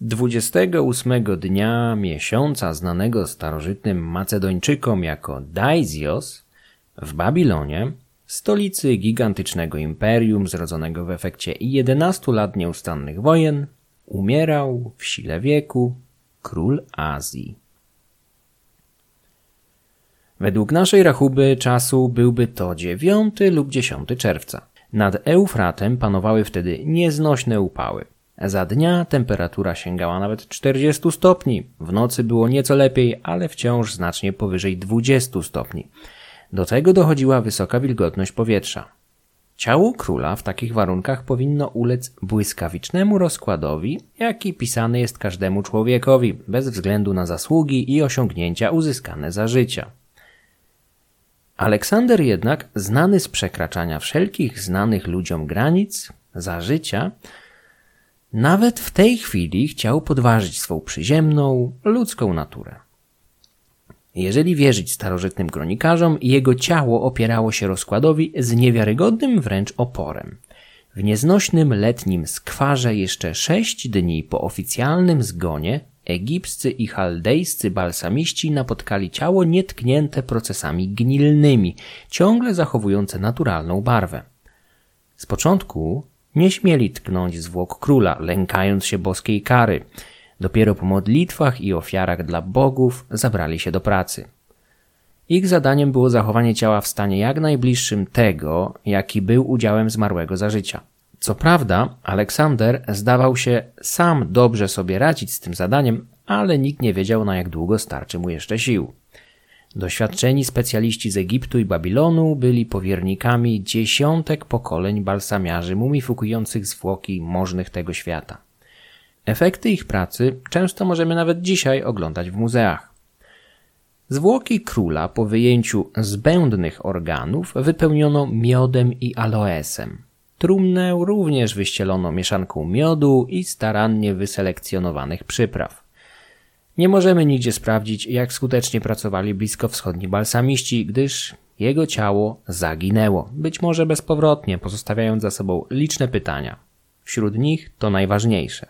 28 dnia miesiąca znanego starożytnym Macedończykom jako Daisios w Babilonie, stolicy gigantycznego imperium zrodzonego w efekcie 11 lat nieustannych wojen, umierał w sile wieku król Azji. Według naszej rachuby czasu byłby to 9 lub 10 czerwca. Nad Eufratem panowały wtedy nieznośne upały. Za dnia temperatura sięgała nawet 40 stopni, w nocy było nieco lepiej, ale wciąż znacznie powyżej 20 stopni. Do tego dochodziła wysoka wilgotność powietrza. Ciało króla w takich warunkach powinno ulec błyskawicznemu rozkładowi, jaki pisany jest każdemu człowiekowi, bez względu na zasługi i osiągnięcia uzyskane za życia. Aleksander jednak, znany z przekraczania wszelkich znanych ludziom granic, za życia, nawet w tej chwili chciał podważyć swą przyziemną, ludzką naturę. Jeżeli wierzyć starożytnym kronikarzom, jego ciało opierało się rozkładowi z niewiarygodnym wręcz oporem. W nieznośnym letnim skwarze jeszcze sześć dni po oficjalnym zgonie egipscy i chaldejscy balsamiści napotkali ciało nietknięte procesami gnilnymi, ciągle zachowujące naturalną barwę. Z początku nie śmieli tknąć zwłok króla, lękając się boskiej kary. Dopiero po modlitwach i ofiarach dla bogów zabrali się do pracy. Ich zadaniem było zachowanie ciała w stanie jak najbliższym tego, jaki był udziałem zmarłego za życia. Co prawda, Aleksander zdawał się sam dobrze sobie radzić z tym zadaniem, ale nikt nie wiedział, na jak długo starczy mu jeszcze sił. Doświadczeni specjaliści z Egiptu i Babilonu byli powiernikami dziesiątek pokoleń balsamiarzy mumifikujących zwłoki możnych tego świata. Efekty ich pracy często możemy nawet dzisiaj oglądać w muzeach. Zwłoki króla po wyjęciu zbędnych organów wypełniono miodem i aloesem. Trumnę również wyścielono mieszanką miodu i starannie wyselekcjonowanych przypraw. Nie możemy nigdzie sprawdzić, jak skutecznie pracowali bliskowschodni balsamiści, gdyż jego ciało zaginęło, być może bezpowrotnie, pozostawiając za sobą liczne pytania. Wśród nich to najważniejsze.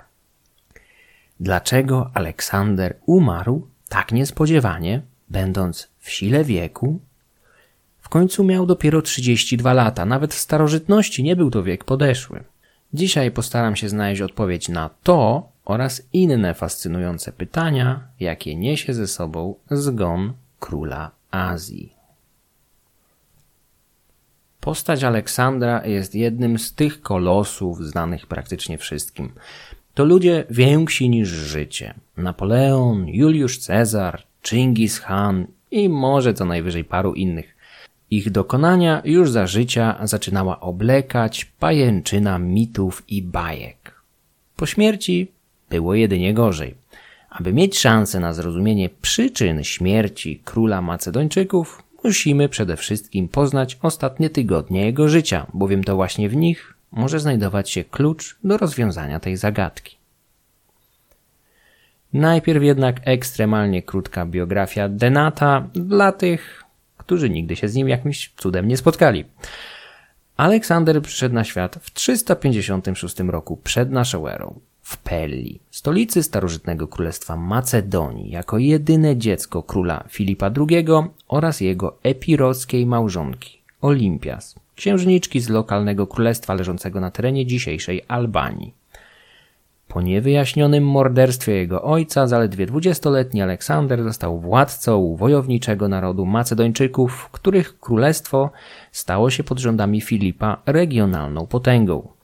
Dlaczego Aleksander umarł tak niespodziewanie, będąc w sile wieku? W końcu miał dopiero 32 lata, nawet w starożytności nie był to wiek podeszły. Dzisiaj postaram się znaleźć odpowiedź na to, oraz inne fascynujące pytania, jakie niesie ze sobą zgon króla Azji. Postać Aleksandra jest jednym z tych kolosów znanych praktycznie wszystkim. To ludzie więksi niż życie. Napoleon, Juliusz Cezar, Chingis Khan i może co najwyżej paru innych. Ich dokonania już za życia zaczynała oblekać pajęczyna mitów i bajek. Po śmierci było jedynie gorzej. Aby mieć szansę na zrozumienie przyczyn śmierci króla Macedończyków, musimy przede wszystkim poznać ostatnie tygodnie jego życia, bowiem to właśnie w nich może znajdować się klucz do rozwiązania tej zagadki. Najpierw jednak ekstremalnie krótka biografia Denata dla tych, którzy nigdy się z nim jakimś cudem nie spotkali. Aleksander przyszedł na świat w 356 roku przed naszą erą w Pelli, stolicy starożytnego królestwa Macedonii, jako jedyne dziecko króla Filipa II oraz jego epirockiej małżonki, Olimpias, księżniczki z lokalnego królestwa leżącego na terenie dzisiejszej Albanii. Po niewyjaśnionym morderstwie jego ojca, zaledwie dwudziestoletni Aleksander został władcą wojowniczego narodu Macedończyków, których królestwo stało się pod rządami Filipa regionalną potęgą.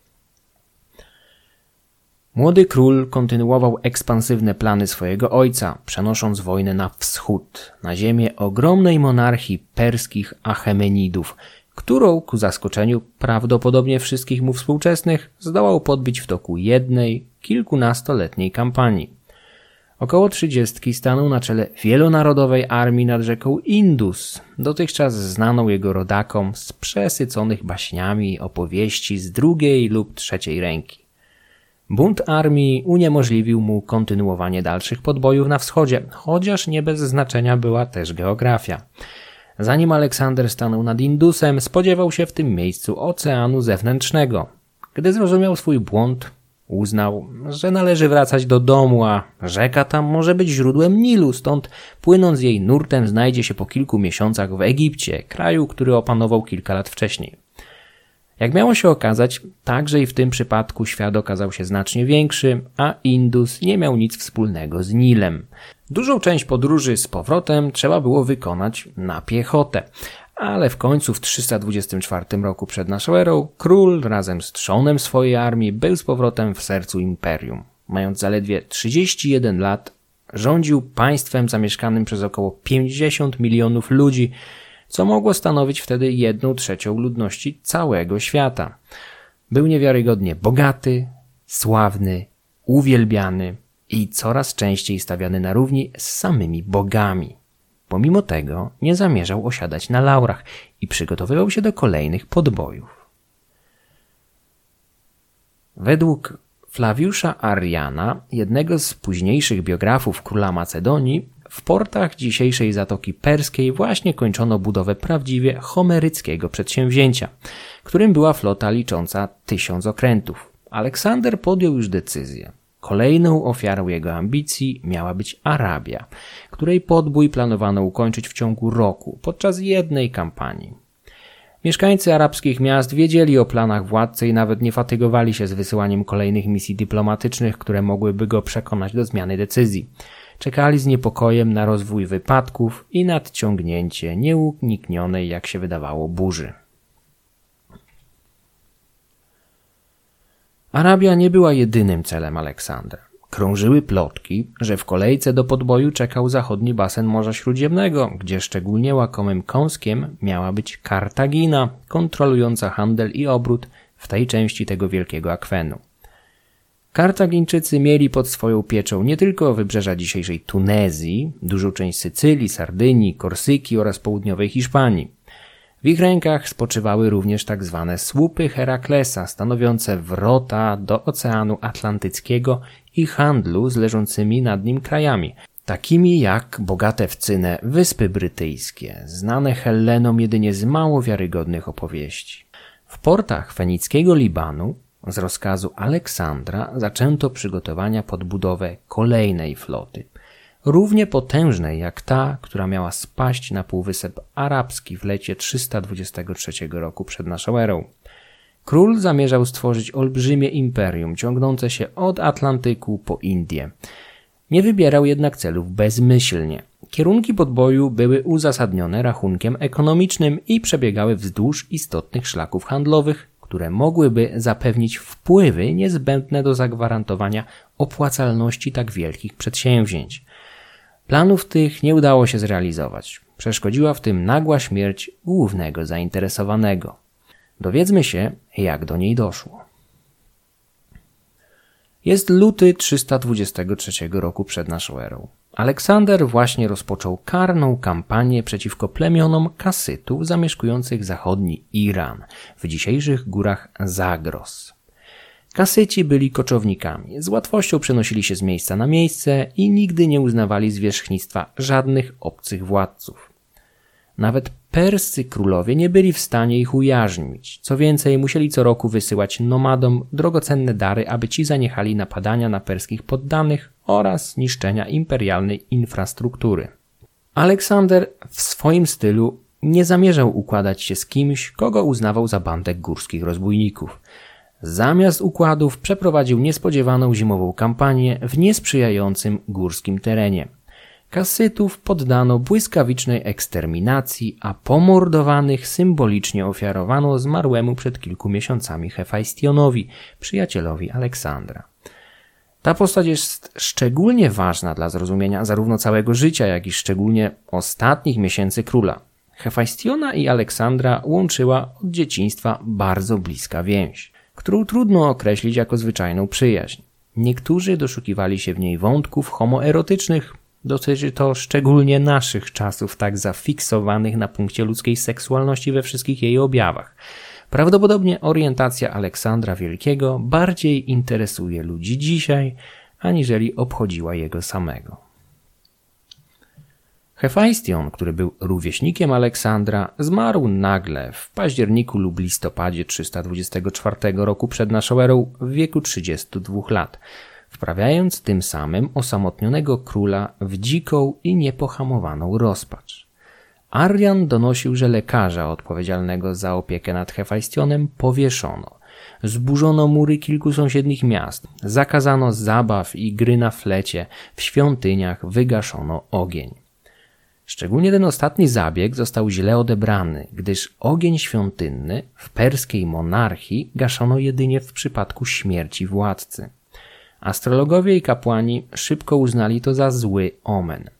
Młody król kontynuował ekspansywne plany swojego ojca, przenosząc wojnę na wschód, na ziemię ogromnej monarchii perskich Achemenidów, którą ku zaskoczeniu prawdopodobnie wszystkich mu współczesnych zdołał podbić w toku jednej, kilkunastoletniej kampanii. Około trzydziestki stanął na czele wielonarodowej armii nad rzeką Indus, dotychczas znaną jego rodakom z przesyconych baśniami opowieści z drugiej lub trzeciej ręki. Bunt armii uniemożliwił mu kontynuowanie dalszych podbojów na wschodzie, chociaż nie bez znaczenia była też geografia. Zanim Aleksander stanął nad Indusem, spodziewał się w tym miejscu oceanu zewnętrznego. Gdy zrozumiał swój błąd, Uznał, że należy wracać do domu, a rzeka tam może być źródłem Nilu, stąd płynąc jej nurtem znajdzie się po kilku miesiącach w Egipcie, kraju, który opanował kilka lat wcześniej. Jak miało się okazać, także i w tym przypadku świat okazał się znacznie większy, a Indus nie miał nic wspólnego z Nilem. Dużą część podróży z powrotem trzeba było wykonać na piechotę, ale w końcu w 324 roku przed naszą erą król razem z trzonem swojej armii był z powrotem w sercu imperium. Mając zaledwie 31 lat, rządził państwem zamieszkanym przez około 50 milionów ludzi, co mogło stanowić wtedy jedną trzecią ludności całego świata. Był niewiarygodnie bogaty, sławny, uwielbiany i coraz częściej stawiany na równi z samymi bogami. Pomimo tego nie zamierzał osiadać na laurach i przygotowywał się do kolejnych podbojów. Według Flawiusza Ariana, jednego z późniejszych biografów króla Macedonii, w portach dzisiejszej Zatoki Perskiej właśnie kończono budowę prawdziwie homeryckiego przedsięwzięcia, którym była flota licząca tysiąc okrętów. Aleksander podjął już decyzję. Kolejną ofiarą jego ambicji miała być Arabia, której podbój planowano ukończyć w ciągu roku podczas jednej kampanii. Mieszkańcy arabskich miast wiedzieli o planach władcy i nawet nie fatygowali się z wysyłaniem kolejnych misji dyplomatycznych, które mogłyby go przekonać do zmiany decyzji. Czekali z niepokojem na rozwój wypadków i nadciągnięcie nieuniknionej, jak się wydawało, burzy. Arabia nie była jedynym celem Aleksandra. Krążyły plotki, że w kolejce do podboju czekał zachodni basen Morza Śródziemnego, gdzie szczególnie łakomym kąskiem miała być Kartagina, kontrolująca handel i obrót w tej części tego wielkiego akwenu. Kartagińczycy mieli pod swoją pieczą nie tylko wybrzeża dzisiejszej Tunezji, dużą część Sycylii, Sardynii, Korsyki oraz południowej Hiszpanii. W ich rękach spoczywały również tak zwane słupy Heraklesa, stanowiące wrota do Oceanu Atlantyckiego i handlu z leżącymi nad nim krajami, takimi jak bogate w cynę Wyspy Brytyjskie, znane Hellenom jedynie z mało wiarygodnych opowieści. W portach fenickiego Libanu z rozkazu Aleksandra zaczęto przygotowania pod budowę kolejnej floty, równie potężnej jak ta, która miała spaść na Półwysep Arabski w lecie 323 roku przed naszą erą. Król zamierzał stworzyć olbrzymie imperium ciągnące się od Atlantyku po Indię. Nie wybierał jednak celów bezmyślnie. Kierunki podboju były uzasadnione rachunkiem ekonomicznym i przebiegały wzdłuż istotnych szlaków handlowych, które mogłyby zapewnić wpływy niezbędne do zagwarantowania opłacalności tak wielkich przedsięwzięć. Planów tych nie udało się zrealizować. Przeszkodziła w tym nagła śmierć głównego zainteresowanego. Dowiedzmy się, jak do niej doszło. Jest luty 323 roku przed naszą erą. Aleksander właśnie rozpoczął karną kampanię przeciwko plemionom kasytów zamieszkujących zachodni Iran w dzisiejszych górach Zagros. Kasyci byli koczownikami, z łatwością przenosili się z miejsca na miejsce i nigdy nie uznawali zwierzchnictwa żadnych obcych władców. Nawet perscy królowie nie byli w stanie ich ujarzmić. Co więcej, musieli co roku wysyłać nomadom drogocenne dary, aby ci zaniechali napadania na perskich poddanych oraz niszczenia imperialnej infrastruktury. Aleksander w swoim stylu nie zamierzał układać się z kimś, kogo uznawał za bandę górskich rozbójników. Zamiast układów przeprowadził niespodziewaną zimową kampanię w niesprzyjającym górskim terenie. Kasytów poddano błyskawicznej eksterminacji, a pomordowanych symbolicznie ofiarowano zmarłemu przed kilku miesiącami Hefajstionowi, przyjacielowi Aleksandra. Ta postać jest szczególnie ważna dla zrozumienia zarówno całego życia, jak i szczególnie ostatnich miesięcy króla. Hefajstiona i Aleksandra łączyła od dzieciństwa bardzo bliska więź, którą trudno określić jako zwyczajną przyjaźń. Niektórzy doszukiwali się w niej wątków homoerotycznych, Dotyczy to szczególnie naszych czasów, tak zafiksowanych na punkcie ludzkiej seksualności we wszystkich jej objawach. Prawdopodobnie orientacja Aleksandra Wielkiego bardziej interesuje ludzi dzisiaj, aniżeli obchodziła jego samego. Hefajstion, który był rówieśnikiem Aleksandra, zmarł nagle w październiku lub listopadzie 324 roku przed naszą erą w wieku 32 lat, wprawiając tym samym osamotnionego króla w dziką i niepohamowaną rozpacz. Arian donosił, że lekarza odpowiedzialnego za opiekę nad Hefajstionem powieszono. Zburzono mury kilku sąsiednich miast, zakazano zabaw i gry na flecie, w świątyniach wygaszono ogień. Szczególnie ten ostatni zabieg został źle odebrany, gdyż ogień świątynny w perskiej monarchii gaszono jedynie w przypadku śmierci władcy. Astrologowie i kapłani szybko uznali to za zły omen.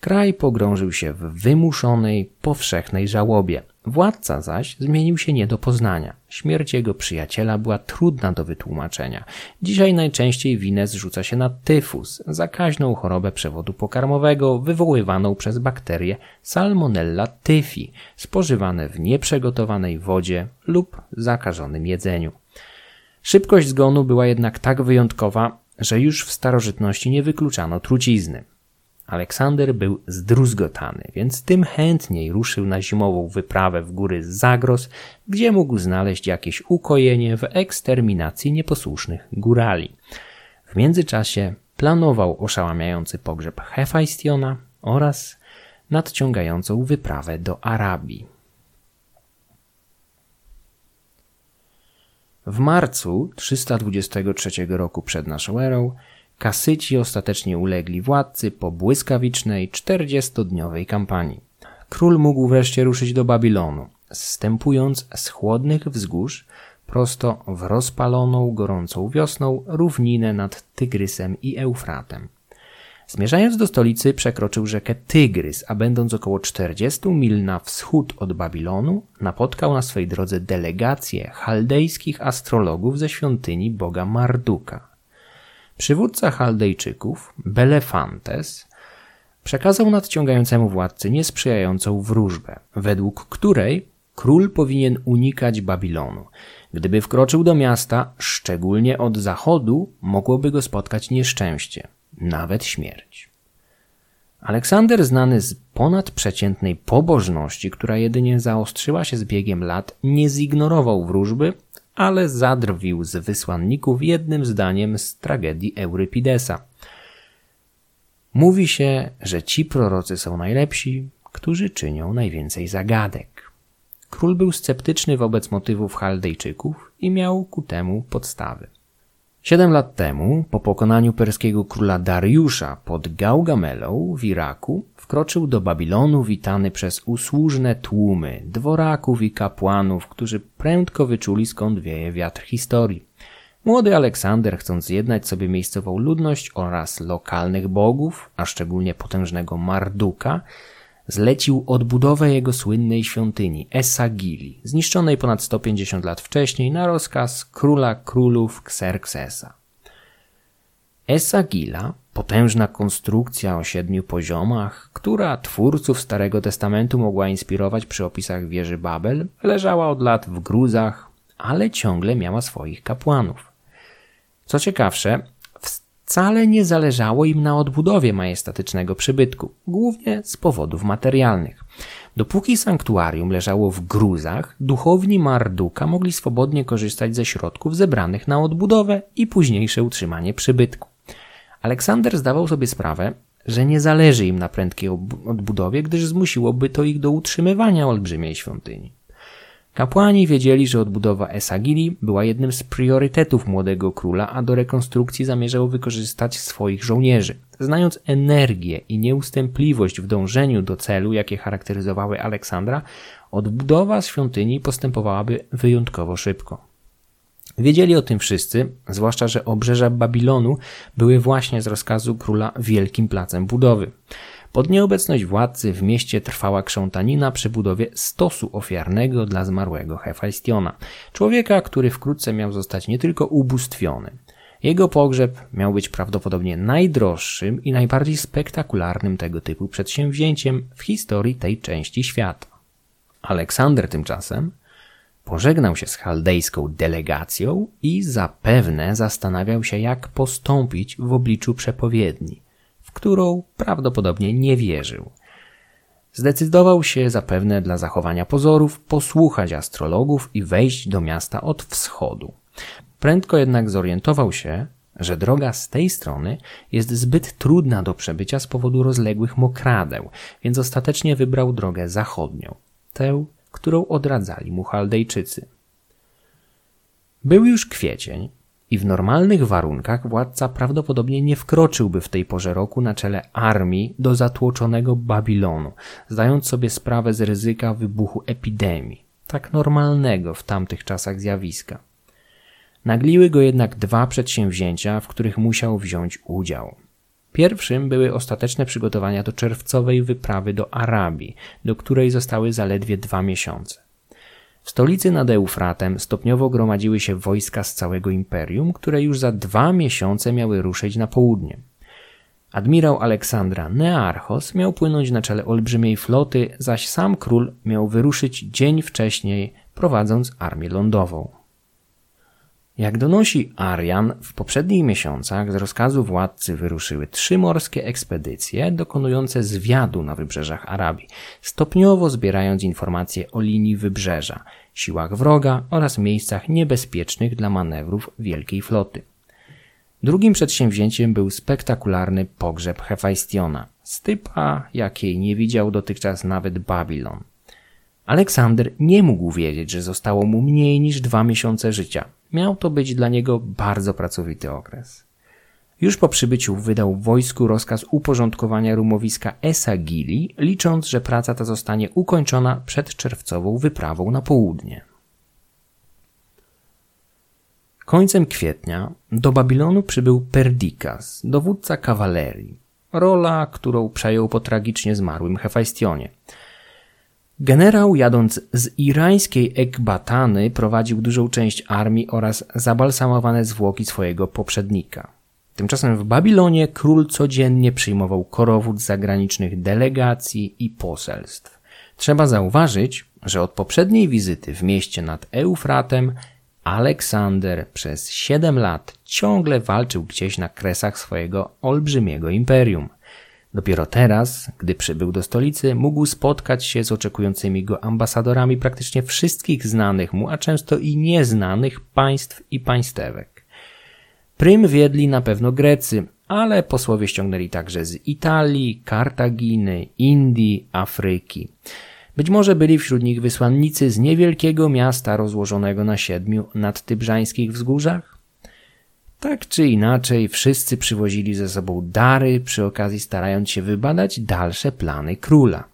Kraj pogrążył się w wymuszonej, powszechnej żałobie. Władca zaś zmienił się nie do poznania. Śmierć jego przyjaciela była trudna do wytłumaczenia. Dzisiaj najczęściej winę zrzuca się na tyfus, zakaźną chorobę przewodu pokarmowego wywoływaną przez bakterię Salmonella tyfi, spożywane w nieprzygotowanej wodzie lub zakażonym jedzeniu. Szybkość zgonu była jednak tak wyjątkowa, że już w starożytności nie wykluczano trucizny. Aleksander był zdruzgotany, więc tym chętniej ruszył na zimową wyprawę w góry Zagros, gdzie mógł znaleźć jakieś ukojenie w eksterminacji nieposłusznych górali. W międzyczasie planował oszałamiający pogrzeb Hefajstiona oraz nadciągającą wyprawę do Arabii. W marcu 323 roku przed naszą erą Kasyci ostatecznie ulegli władcy po błyskawicznej, czterdziestodniowej kampanii. Król mógł wreszcie ruszyć do Babilonu, zstępując z chłodnych wzgórz prosto w rozpaloną, gorącą wiosną równinę nad Tygrysem i Eufratem. Zmierzając do stolicy, przekroczył rzekę Tygrys, a będąc około 40 mil na wschód od Babilonu, napotkał na swej drodze delegację chaldejskich astrologów ze świątyni boga Marduka. Przywódca Chaldejczyków, Belefantes, przekazał nadciągającemu władcy niesprzyjającą wróżbę, według której król powinien unikać Babilonu. Gdyby wkroczył do miasta, szczególnie od zachodu, mogłoby go spotkać nieszczęście, nawet śmierć. Aleksander, znany z ponadprzeciętnej pobożności, która jedynie zaostrzyła się z biegiem lat, nie zignorował wróżby ale zadrwił z wysłanników jednym zdaniem z tragedii Eurypidesa. Mówi się, że ci prorocy są najlepsi, którzy czynią najwięcej zagadek. Król był sceptyczny wobec motywów Chaldejczyków i miał ku temu podstawy. Siedem lat temu, po pokonaniu perskiego króla Dariusza pod Gaugamelą w Iraku, wkroczył do Babilonu witany przez usłużne tłumy dworaków i kapłanów, którzy prędko wyczuli skąd wieje wiatr historii. Młody Aleksander, chcąc zjednać sobie miejscową ludność oraz lokalnych bogów, a szczególnie potężnego Marduka, zlecił odbudowę jego słynnej świątyni Esagili, zniszczonej ponad 150 lat wcześniej na rozkaz króla królów Xerxesa. Esagila, potężna konstrukcja o siedmiu poziomach, która twórców Starego Testamentu mogła inspirować przy opisach wieży Babel, leżała od lat w gruzach, ale ciągle miała swoich kapłanów. Co ciekawsze, wcale nie zależało im na odbudowie majestatycznego przybytku, głównie z powodów materialnych. Dopóki sanktuarium leżało w gruzach, duchowni Marduka mogli swobodnie korzystać ze środków zebranych na odbudowę i późniejsze utrzymanie przybytku. Aleksander zdawał sobie sprawę, że nie zależy im na prędkiej odbudowie, gdyż zmusiłoby to ich do utrzymywania olbrzymiej świątyni. Kapłani wiedzieli, że odbudowa Esagili była jednym z priorytetów młodego króla, a do rekonstrukcji zamierzał wykorzystać swoich żołnierzy. Znając energię i nieustępliwość w dążeniu do celu, jakie charakteryzowały Aleksandra, odbudowa świątyni postępowałaby wyjątkowo szybko. Wiedzieli o tym wszyscy, zwłaszcza, że obrzeża Babilonu były właśnie z rozkazu króla wielkim placem budowy. Pod nieobecność władcy w mieście trwała krzątanina przy budowie stosu ofiarnego dla zmarłego Hefajstiona, człowieka, który wkrótce miał zostać nie tylko ubóstwiony. Jego pogrzeb miał być prawdopodobnie najdroższym i najbardziej spektakularnym tego typu przedsięwzięciem w historii tej części świata. Aleksander tymczasem pożegnał się z chaldejską delegacją i zapewne zastanawiał się, jak postąpić w obliczu przepowiedni – w którą prawdopodobnie nie wierzył. Zdecydował się zapewne dla zachowania pozorów posłuchać astrologów i wejść do miasta od wschodu. Prędko jednak zorientował się, że droga z tej strony jest zbyt trudna do przebycia z powodu rozległych mokradeł, więc ostatecznie wybrał drogę zachodnią, tę, którą odradzali mu Chaldejczycy. Był już kwiecień i w normalnych warunkach władca prawdopodobnie nie wkroczyłby w tej porze roku na czele armii do zatłoczonego Babilonu, zdając sobie sprawę z ryzyka wybuchu epidemii, tak normalnego w tamtych czasach zjawiska. Nagliły go jednak dwa przedsięwzięcia, w których musiał wziąć udział. Pierwszym były ostateczne przygotowania do czerwcowej wyprawy do Arabii, do której zostały zaledwie dwa miesiące. W stolicy nad Eufratem stopniowo gromadziły się wojska z całego imperium, które już za dwa miesiące miały ruszyć na południe. Admirał Aleksandra Nearchos miał płynąć na czele olbrzymiej floty, zaś sam król miał wyruszyć dzień wcześniej, prowadząc armię lądową. Jak donosi Arian, w poprzednich miesiącach z rozkazu władcy wyruszyły trzy morskie ekspedycje dokonujące zwiadu na wybrzeżach Arabii, stopniowo zbierając informacje o linii wybrzeża, siłach wroga oraz miejscach niebezpiecznych dla manewrów wielkiej floty. Drugim przedsięwzięciem był spektakularny pogrzeb Hefajstiona, stypa jakiej nie widział dotychczas nawet Babilon. Aleksander nie mógł wiedzieć, że zostało mu mniej niż dwa miesiące życia. Miał to być dla niego bardzo pracowity okres. Już po przybyciu wydał wojsku rozkaz uporządkowania rumowiska Esagili, licząc, że praca ta zostanie ukończona przed czerwcową wyprawą na południe. Końcem kwietnia do Babilonu przybył Perdikas, dowódca kawalerii, rola, którą przejął po tragicznie zmarłym Hefajstionie – Generał jadąc z irańskiej Ekbatany prowadził dużą część armii oraz zabalsamowane zwłoki swojego poprzednika. Tymczasem w Babilonie król codziennie przyjmował korowód zagranicznych delegacji i poselstw. Trzeba zauważyć, że od poprzedniej wizyty w mieście nad Eufratem Aleksander przez siedem lat ciągle walczył gdzieś na kresach swojego olbrzymiego imperium – Dopiero teraz, gdy przybył do stolicy, mógł spotkać się z oczekującymi go ambasadorami praktycznie wszystkich znanych mu, a często i nieznanych państw i państewek. Prym wiedli na pewno Grecy, ale posłowie ściągnęli także z Italii, Kartaginy, Indii, Afryki. Być może byli wśród nich wysłannicy z niewielkiego miasta rozłożonego na siedmiu nadtybrzańskich wzgórzach? Tak czy inaczej, wszyscy przywozili ze sobą dary, przy okazji starając się wybadać dalsze plany króla.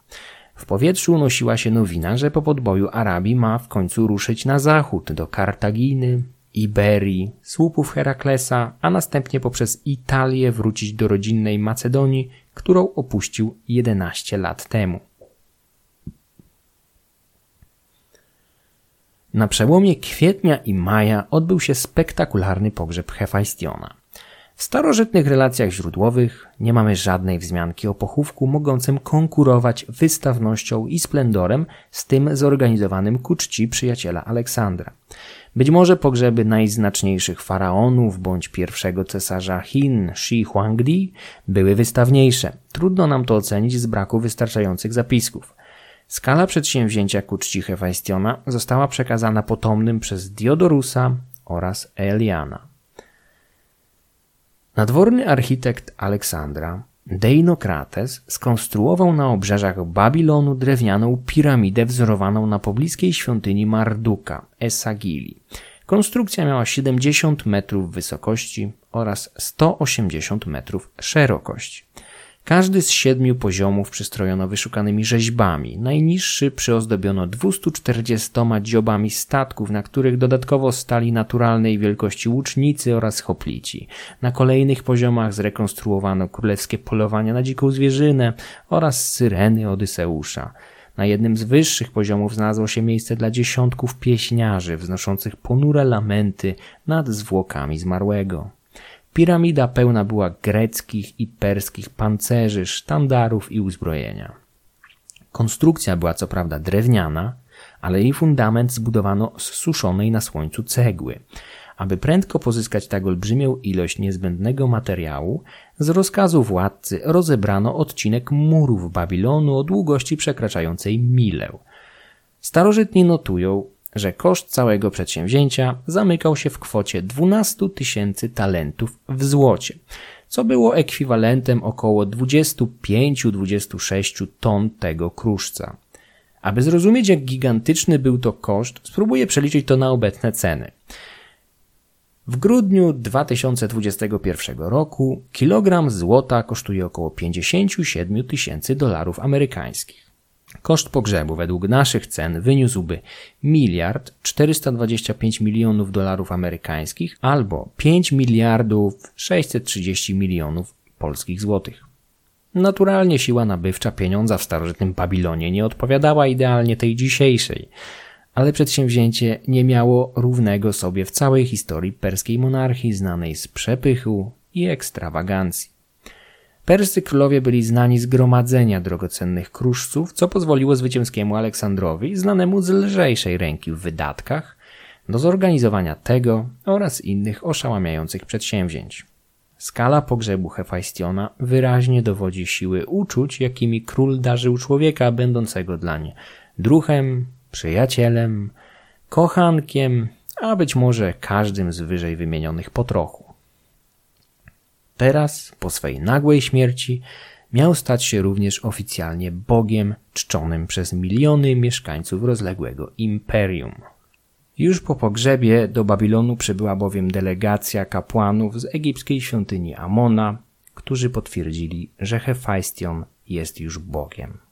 W powietrzu unosiła się nowina, że po podboju Arabii ma w końcu ruszyć na zachód do Kartaginy, Iberii, słupów Heraklesa, a następnie poprzez Italię wrócić do rodzinnej Macedonii, którą opuścił 11 lat temu. Na przełomie kwietnia i maja odbył się spektakularny pogrzeb Hefajstiona. W starożytnych relacjach źródłowych nie mamy żadnej wzmianki o pochówku mogącym konkurować wystawnością i splendorem z tym zorganizowanym ku czci przyjaciela Aleksandra. Być może pogrzeby najznaczniejszych faraonów bądź pierwszego cesarza Chin, Shi Huangdi, były wystawniejsze. Trudno nam to ocenić z braku wystarczających zapisków. Skala przedsięwzięcia ku czci Hefajstiona została przekazana potomnym przez Diodorusa oraz Eliana. Nadworny architekt Aleksandra, Deinokrates, skonstruował na obrzeżach Babilonu drewnianą piramidę wzorowaną na pobliskiej świątyni Marduka, Esagili. Konstrukcja miała 70 metrów wysokości oraz 180 metrów szerokości. Każdy z siedmiu poziomów przystrojono wyszukanymi rzeźbami. Najniższy przyozdobiono 240 dziobami statków, na których dodatkowo stali naturalnej wielkości łucznicy oraz hoplici. Na kolejnych poziomach zrekonstruowano królewskie polowania na dziką zwierzynę oraz syreny Odyseusza. Na jednym z wyższych poziomów znalazło się miejsce dla dziesiątków pieśniarzy wznoszących ponure lamenty nad zwłokami zmarłego. Piramida pełna była greckich i perskich pancerzy, sztandarów i uzbrojenia. Konstrukcja była co prawda drewniana, ale jej fundament zbudowano z suszonej na słońcu cegły, Aby prędko pozyskać tak olbrzymią ilość niezbędnego materiału, z rozkazu władcy rozebrano odcinek murów Babilonu o długości przekraczającej milę. Starożytni notują, że koszt całego przedsięwzięcia zamykał się w kwocie 12 tysięcy talentów w złocie, co było ekwiwalentem około 25-26 ton tego kruszca. Aby zrozumieć, jak gigantyczny był to koszt, spróbuję przeliczyć to na obecne ceny. W grudniu 2021 roku kilogram złota kosztuje około 57 tysięcy dolarów amerykańskich. Koszt pogrzebu według naszych cen wyniósłby miliard 425 milionów dolarów amerykańskich albo 5 miliardów 630 milionów polskich złotych. Naturalnie siła nabywcza pieniądza w starożytnym Babilonie nie odpowiadała idealnie tej dzisiejszej, ale przedsięwzięcie nie miało równego sobie w całej historii perskiej monarchii znanej z przepychu i ekstrawagancji. Perscy królowie byli znani z gromadzenia drogocennych kruszców, co pozwoliło zwycięskiemu Aleksandrowi, znanemu z lżejszej ręki w wydatkach, do zorganizowania tego oraz innych oszałamiających przedsięwzięć. Skala pogrzebu Hefajstiona wyraźnie dowodzi siły uczuć, jakimi król darzył człowieka będącego dla nie druhem, przyjacielem, kochankiem, a być może każdym z wyżej wymienionych po trochu. Teraz, po swej nagłej śmierci, miał stać się również oficjalnie Bogiem czczonym przez miliony mieszkańców rozległego imperium. Już po pogrzebie do Babilonu przybyła bowiem delegacja kapłanów z egipskiej świątyni Amona, którzy potwierdzili, że Hefajstion jest już Bogiem.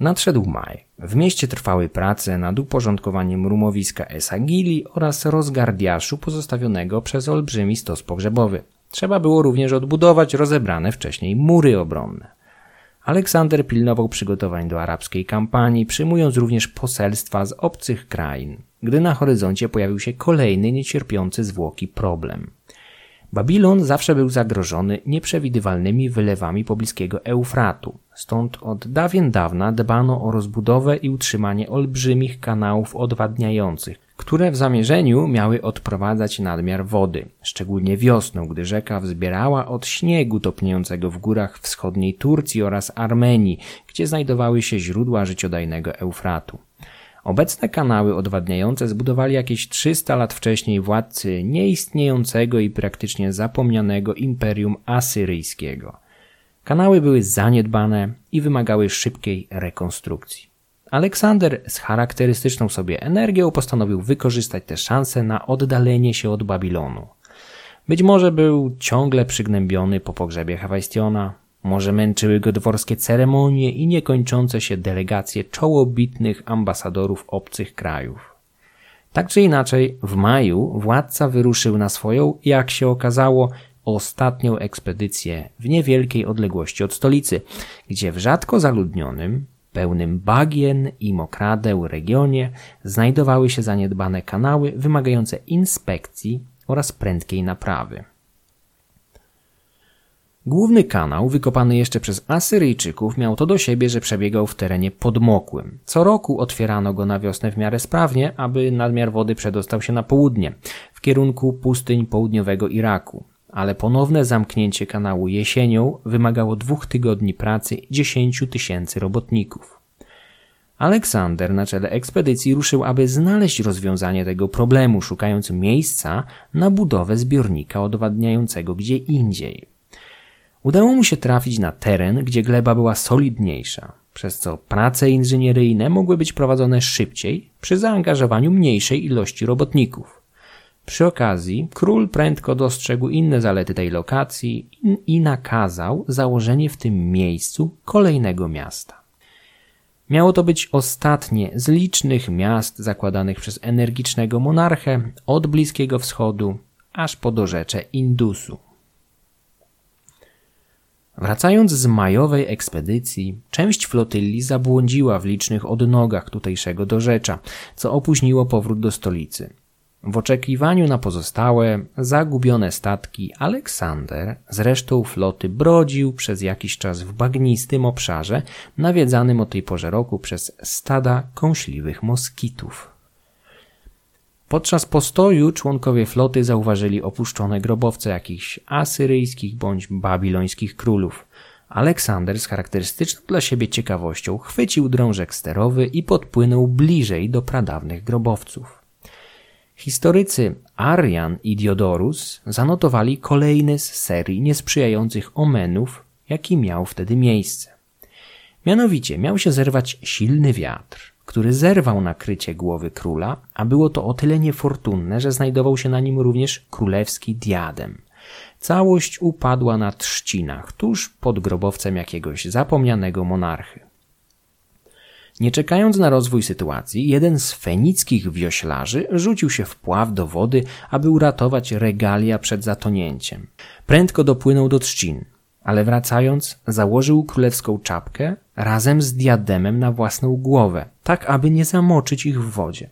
Nadszedł maj. W mieście trwały prace nad uporządkowaniem rumowiska Esagili oraz rozgardiaszu pozostawionego przez olbrzymi stos pogrzebowy. Trzeba było również odbudować rozebrane wcześniej mury obronne. Aleksander pilnował przygotowań do arabskiej kampanii, przyjmując również poselstwa z obcych krain, gdy na horyzoncie pojawił się kolejny niecierpiący zwłoki problem – Babilon zawsze był zagrożony nieprzewidywalnymi wylewami pobliskiego Eufratu, stąd od dawien dawna dbano o rozbudowę i utrzymanie olbrzymich kanałów odwadniających, które w zamierzeniu miały odprowadzać nadmiar wody, szczególnie wiosną, gdy rzeka wzbierała od śniegu topniejącego w górach wschodniej Turcji oraz Armenii, gdzie znajdowały się źródła życiodajnego Eufratu. Obecne kanały odwadniające zbudowali jakieś 300 lat wcześniej władcy nieistniejącego i praktycznie zapomnianego imperium asyryjskiego. Kanały były zaniedbane i wymagały szybkiej rekonstrukcji. Aleksander z charakterystyczną sobie energią postanowił wykorzystać tę szansę na oddalenie się od Babilonu. Być może był ciągle przygnębiony po pogrzebie Hefajstiona, może męczyły go dworskie ceremonie i niekończące się delegacje czołobitnych ambasadorów obcych krajów. Tak czy inaczej, w maju władca wyruszył na swoją, jak się okazało, ostatnią ekspedycję w niewielkiej odległości od stolicy, gdzie w rzadko zaludnionym, pełnym bagien i mokradeł regionie znajdowały się zaniedbane kanały wymagające inspekcji oraz prędkiej naprawy. Główny kanał, wykopany jeszcze przez Asyryjczyków, miał to do siebie, że przebiegał w terenie podmokłym. Co roku otwierano go na wiosnę w miarę sprawnie, aby nadmiar wody przedostał się na południe, w kierunku pustyń południowego Iraku. Ale ponowne zamknięcie kanału jesienią wymagało dwóch tygodni pracy dziesięciu tysięcy robotników. Aleksander na czele ekspedycji ruszył, aby znaleźć rozwiązanie tego problemu, szukając miejsca na budowę zbiornika odwadniającego gdzie indziej. Udało mu się trafić na teren, gdzie gleba była solidniejsza, przez co prace inżynieryjne mogły być prowadzone szybciej przy zaangażowaniu mniejszej ilości robotników. Przy okazji król prędko dostrzegł inne zalety tej lokacji i nakazał założenie w tym miejscu kolejnego miasta. Miało to być ostatnie z licznych miast zakładanych przez energicznego monarchę od Bliskiego Wschodu aż po dorzecze Indusu. Wracając z majowej ekspedycji, część flotyli zabłądziła w licznych odnogach tutejszego dorzecza, co opóźniło powrót do stolicy. W oczekiwaniu na pozostałe, zagubione statki Aleksander z resztą floty brodził przez jakiś czas w bagnistym obszarze, nawiedzanym o tej porze roku przez stada kąśliwych moskitów. Podczas postoju członkowie floty zauważyli opuszczone grobowce jakichś asyryjskich bądź babilońskich królów. Aleksander z charakterystyczną dla siebie ciekawością chwycił drążek sterowy i podpłynął bliżej do pradawnych grobowców. Historycy Arian i Diodorus zanotowali kolejny z serii niesprzyjających omenów, jaki miał wtedy miejsce. Mianowicie miał się zerwać silny wiatr, który zerwał nakrycie głowy króla, a było to o tyle niefortunne, że znajdował się na nim również królewski diadem. Całość upadła na trzcinach, tuż pod grobowcem jakiegoś zapomnianego monarchy. Nie czekając na rozwój sytuacji, jeden z fenickich wioślarzy rzucił się w pław do wody, aby uratować regalia przed zatonięciem. Prędko dopłynął do trzcin, ale wracając, założył królewską czapkę razem z diademem na własną głowę, tak aby nie zamoczyć ich w wodzie.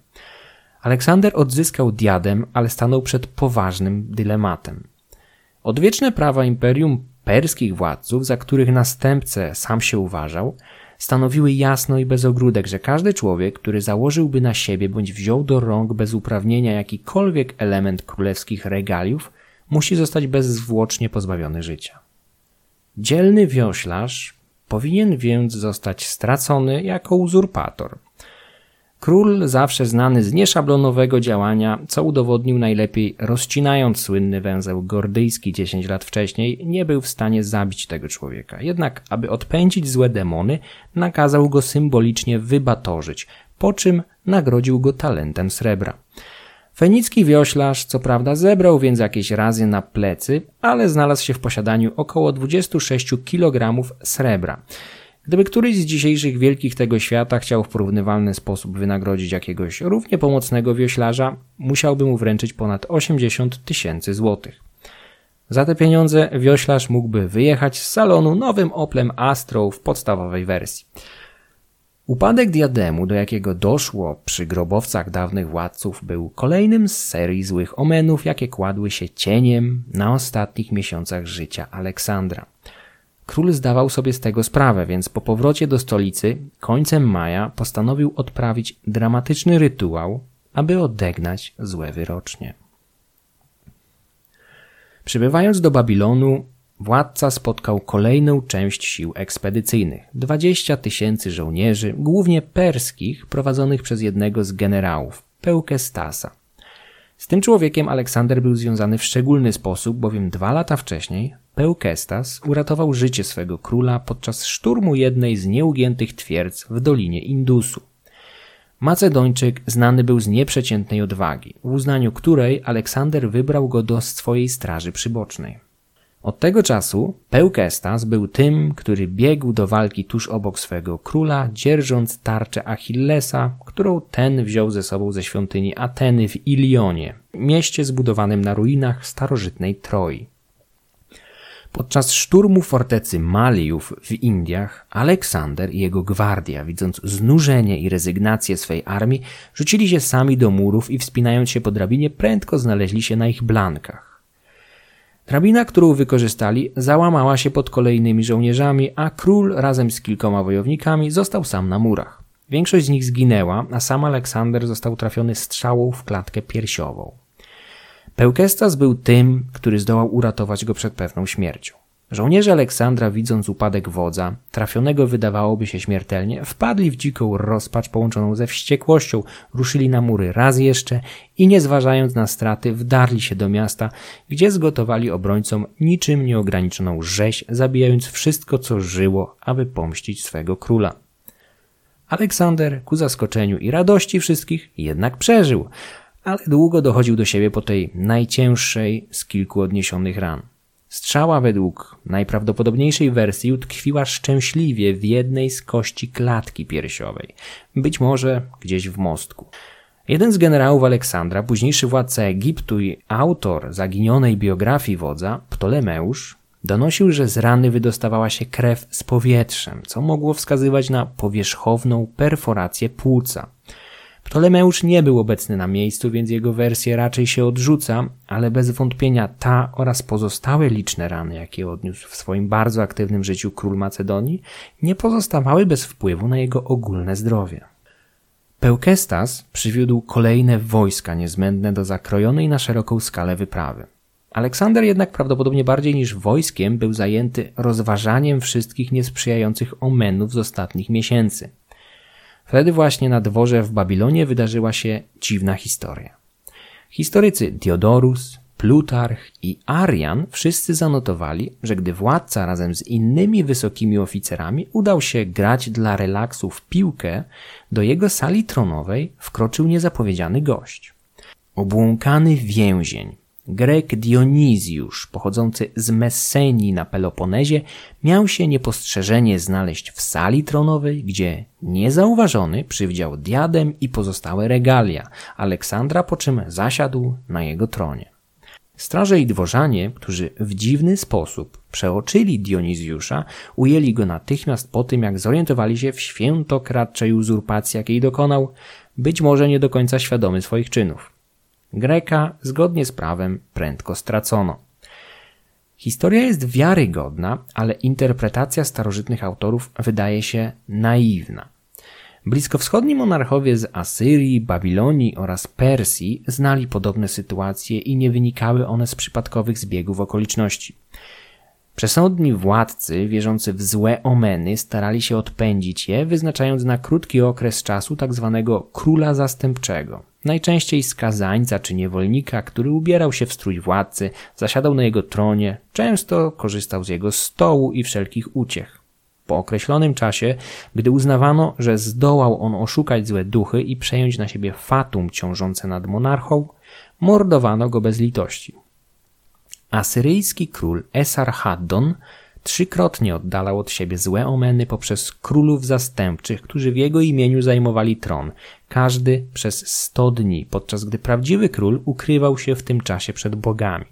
Aleksander odzyskał diadem, ale stanął przed poważnym dylematem. Odwieczne prawa imperium perskich władców, za których następcę sam się uważał, stanowiły jasno i bez ogródek, że każdy człowiek, który założyłby na siebie bądź wziął do rąk bez uprawnienia jakikolwiek element królewskich regaliów, musi zostać bezzwłocznie pozbawiony życia. Dzielny wioślarz powinien więc zostać stracony jako uzurpator. Król, zawsze znany z nieszablonowego działania, co udowodnił najlepiej rozcinając słynny węzeł gordyjski 10 lat wcześniej, nie był w stanie zabić tego człowieka. Jednak, aby odpędzić złe demony, nakazał go symbolicznie wybatorzyć, po czym nagrodził go talentem srebra. Fenicki wioślarz, co prawda, zebrał więc jakieś razy na plecy, ale znalazł się w posiadaniu około 26 kg srebra. Gdyby któryś z dzisiejszych wielkich tego świata chciał w porównywalny sposób wynagrodzić jakiegoś równie pomocnego wioślarza, musiałby mu wręczyć ponad 80 tysięcy złotych. Za te pieniądze wioślarz mógłby wyjechać z salonu nowym Oplem Astro w podstawowej wersji. Upadek diademu, do jakiego doszło przy grobowcach dawnych władców, był kolejnym z serii złych omenów, jakie kładły się cieniem na ostatnich miesiącach życia Aleksandra. Król zdawał sobie z tego sprawę, więc po powrocie do stolicy końcem maja postanowił odprawić dramatyczny rytuał, aby odegnać złe wyrocznie. Przybywając do Babilonu, władca spotkał kolejną część sił ekspedycyjnych 20 tysięcy żołnierzy, głównie perskich, prowadzonych przez jednego z generałów, Pełkestasa. Z tym człowiekiem Aleksander był związany w szczególny sposób, bowiem dwa lata wcześniej Pełkestas uratował życie swego króla podczas szturmu jednej z nieugiętych twierdz w Dolinie Indusu. Macedończyk znany był z nieprzeciętnej odwagi, w uznaniu której Aleksander wybrał go do swojej straży przybocznej. Od tego czasu Pełkestas był tym, który biegł do walki tuż obok swego króla, dzierżąc tarczę Achillesa, którą ten wziął ze sobą ze świątyni Ateny w Ilionie, mieście zbudowanym na ruinach starożytnej Troi. Podczas szturmu fortecy Maliów w Indiach, Aleksander i jego gwardia, widząc znużenie i rezygnację swej armii, rzucili się sami do murów i wspinając się po drabinie, prędko znaleźli się na ich blankach. Drabina, którą wykorzystali, załamała się pod kolejnymi żołnierzami, a król razem z kilkoma wojownikami został sam na murach. Większość z nich zginęła, a sam Aleksander został trafiony strzałą w klatkę piersiową. Pełkestas był tym, który zdołał uratować go przed pewną śmiercią. Żołnierze Aleksandra, widząc upadek wodza, trafionego wydawałoby się śmiertelnie, wpadli w dziką rozpacz połączoną ze wściekłością, ruszyli na mury raz jeszcze i nie zważając na straty, wdarli się do miasta, gdzie zgotowali obrońcom niczym nieograniczoną rzeź, zabijając wszystko, co żyło, aby pomścić swego króla. Aleksander, ku zaskoczeniu i radości wszystkich, jednak przeżył, ale długo dochodził do siebie po tej najcięższej z kilku odniesionych ran. Strzała według najprawdopodobniejszej wersji utkwiła szczęśliwie w jednej z kości klatki piersiowej, być może gdzieś w mostku. Jeden z generałów Aleksandra, późniejszy władca Egiptu i autor zaginionej biografii wodza, Ptolemeusz, donosił, że z rany wydostawała się krew z powietrzem, co mogło wskazywać na powierzchowną perforację płuca. Ptolemeusz nie był obecny na miejscu, więc jego wersję raczej się odrzuca, ale bez wątpienia ta oraz pozostałe liczne rany, jakie odniósł w swoim bardzo aktywnym życiu król Macedonii, nie pozostawały bez wpływu na jego ogólne zdrowie. Pełkestas przywiódł kolejne wojska niezbędne do zakrojonej na szeroką skalę wyprawy. Aleksander jednak prawdopodobnie bardziej niż wojskiem był zajęty rozważaniem wszystkich niesprzyjających omenów z ostatnich miesięcy. Wtedy właśnie na dworze w Babilonie wydarzyła się dziwna historia. Historycy Diodorus, Plutarch i Arian wszyscy zanotowali, że gdy władca razem z innymi wysokimi oficerami udał się grać dla relaksu w piłkę, do jego sali tronowej wkroczył niezapowiedziany gość. Obłąkany więzień, Grek Dionizjusz, pochodzący z Messenii na Peloponezie, miał się niepostrzeżenie znaleźć w sali tronowej, gdzie niezauważony przywdział diadem i pozostałe regalia Aleksandra, po czym zasiadł na jego tronie. Straże i dworzanie, którzy w dziwny sposób przeoczyli Dionizjusza, ujęli go natychmiast po tym, jak zorientowali się w świętokradczej uzurpacji, jakiej dokonał, być może nie do końca świadomy swoich czynów. Greka zgodnie z prawem prędko stracono. Historia jest wiarygodna, ale interpretacja starożytnych autorów wydaje się naiwna. Bliskowschodni monarchowie z Asyrii, Babilonii oraz Persji znali podobne sytuacje i nie wynikały one z przypadkowych zbiegów okoliczności. Przesądni władcy, wierzący w złe omeny, starali się odpędzić je, wyznaczając na krótki okres czasu tzw. Tak króla zastępczego. Najczęściej skazańca czy niewolnika, który ubierał się w strój władcy, zasiadał na jego tronie, często korzystał z jego stołu i wszelkich uciech. Po określonym czasie, gdy uznawano, że zdołał on oszukać złe duchy i przejąć na siebie fatum ciążące nad monarchą, mordowano go bez litości. Asyryjski król Esarhaddon trzykrotnie oddalał od siebie złe omeny poprzez królów zastępczych, którzy w jego imieniu zajmowali tron, każdy przez sto dni, podczas gdy prawdziwy król ukrywał się w tym czasie przed bogami.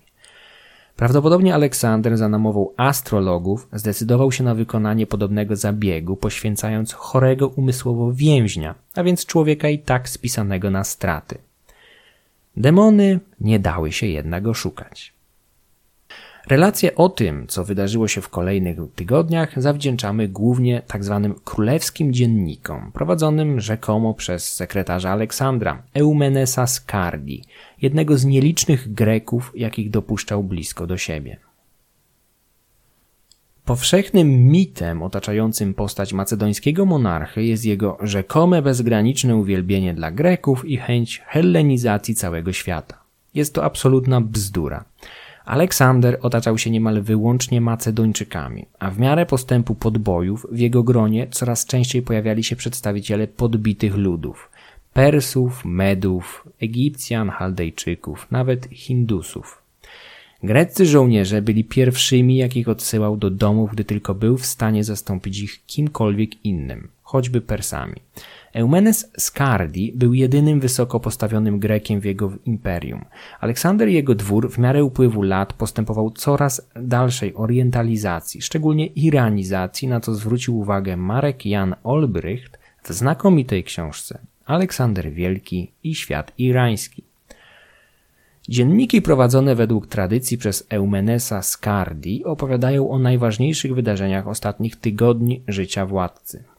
Prawdopodobnie Aleksander za namową astrologów zdecydował się na wykonanie podobnego zabiegu, poświęcając chorego umysłowo więźnia, a więc człowieka i tak spisanego na straty. Demony nie dały się jednak oszukać. Relacje o tym, co wydarzyło się w kolejnych tygodniach, zawdzięczamy głównie tzw. Tak królewskim dziennikom, prowadzonym rzekomo przez sekretarza Aleksandra, Eumenesa Skardi, jednego z nielicznych Greków, jakich dopuszczał blisko do siebie. Powszechnym mitem otaczającym postać macedońskiego monarchy jest jego rzekome bezgraniczne uwielbienie dla Greków i chęć hellenizacji całego świata. Jest to absolutna bzdura. Aleksander otaczał się niemal wyłącznie Macedończykami, a w miarę postępu podbojów w jego gronie coraz częściej pojawiali się przedstawiciele podbitych ludów Persów, Medów, Egipcjan, Chaldejczyków, nawet Hindusów. Greccy żołnierze byli pierwszymi, jakich odsyłał do domów, gdy tylko był w stanie zastąpić ich kimkolwiek innym, choćby Persami. Eumenes Skardi był jedynym wysoko postawionym Grekiem w jego imperium. Aleksander i jego dwór w miarę upływu lat postępował coraz dalszej orientalizacji, szczególnie iranizacji, na co zwrócił uwagę Marek Jan Olbrycht w znakomitej książce Aleksander Wielki i świat irański. Dzienniki prowadzone według tradycji przez Eumenesa Skardi opowiadają o najważniejszych wydarzeniach ostatnich tygodni życia władcy.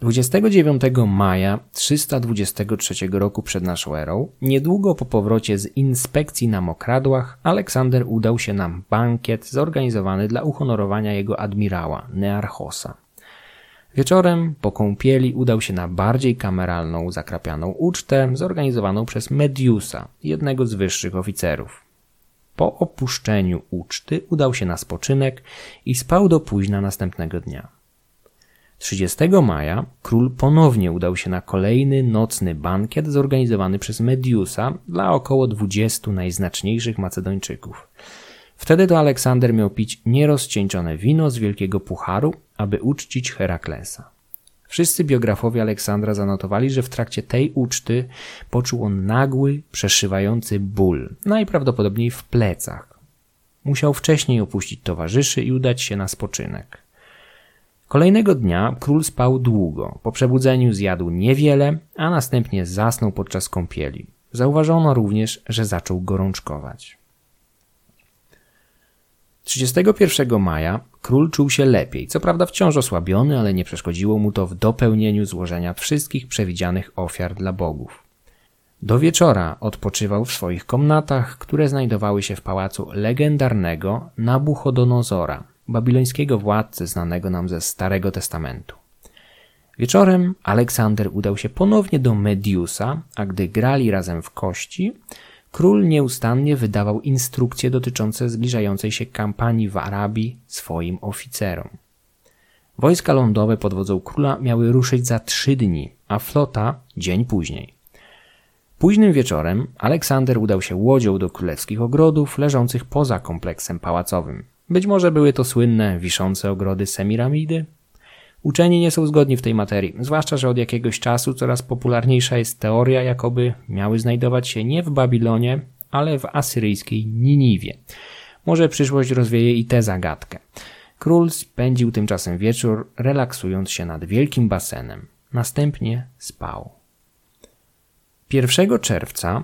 29 maja 323 roku przed naszą erą, niedługo po powrocie z inspekcji na mokradłach, Aleksander udał się na bankiet zorganizowany dla uhonorowania jego admirała, Nearchosa. Wieczorem po kąpieli udał się na bardziej kameralną, zakrapianą ucztę zorganizowaną przez Mediusa, jednego z wyższych oficerów. Po opuszczeniu uczty udał się na spoczynek i spał do późna następnego dnia. 30 maja król ponownie udał się na kolejny nocny bankiet zorganizowany przez Mediusa dla około 20 najznaczniejszych Macedończyków. Wtedy to Aleksander miał pić nierozcieńczone wino z wielkiego pucharu, aby uczcić Heraklesa. Wszyscy biografowie Aleksandra zanotowali, że w trakcie tej uczty poczuł on nagły, przeszywający ból, najprawdopodobniej w plecach. Musiał wcześniej opuścić towarzyszy i udać się na spoczynek. Kolejnego dnia król spał długo. Po przebudzeniu zjadł niewiele, a następnie zasnął podczas kąpieli. Zauważono również, że zaczął gorączkować. 31 maja Król czuł się lepiej, co prawda wciąż osłabiony, ale nie przeszkodziło mu to w dopełnieniu złożenia wszystkich przewidzianych ofiar dla bogów. Do wieczora odpoczywał w swoich komnatach, które znajdowały się w pałacu legendarnego Nabuchodonozora, babilońskiego władcy znanego nam ze Starego Testamentu. Wieczorem Aleksander udał się ponownie do Mediusa, a gdy grali razem w kości, król nieustannie wydawał instrukcje dotyczące zbliżającej się kampanii w Arabii swoim oficerom. Wojska lądowe pod wodzą króla miały ruszyć za trzy dni, a flota dzień później. Późnym wieczorem Aleksander udał się łodzią do królewskich ogrodów leżących poza kompleksem pałacowym. Być może były to słynne, wiszące ogrody Semiramidy? Uczeni nie są zgodni w tej materii, zwłaszcza, że od jakiegoś czasu coraz popularniejsza jest teoria, jakoby miały znajdować się nie w Babilonie, ale w asyryjskiej Niniwie. Może przyszłość rozwieje i tę zagadkę. Król spędził tymczasem wieczór, relaksując się nad wielkim basenem. Następnie spał. 1 czerwca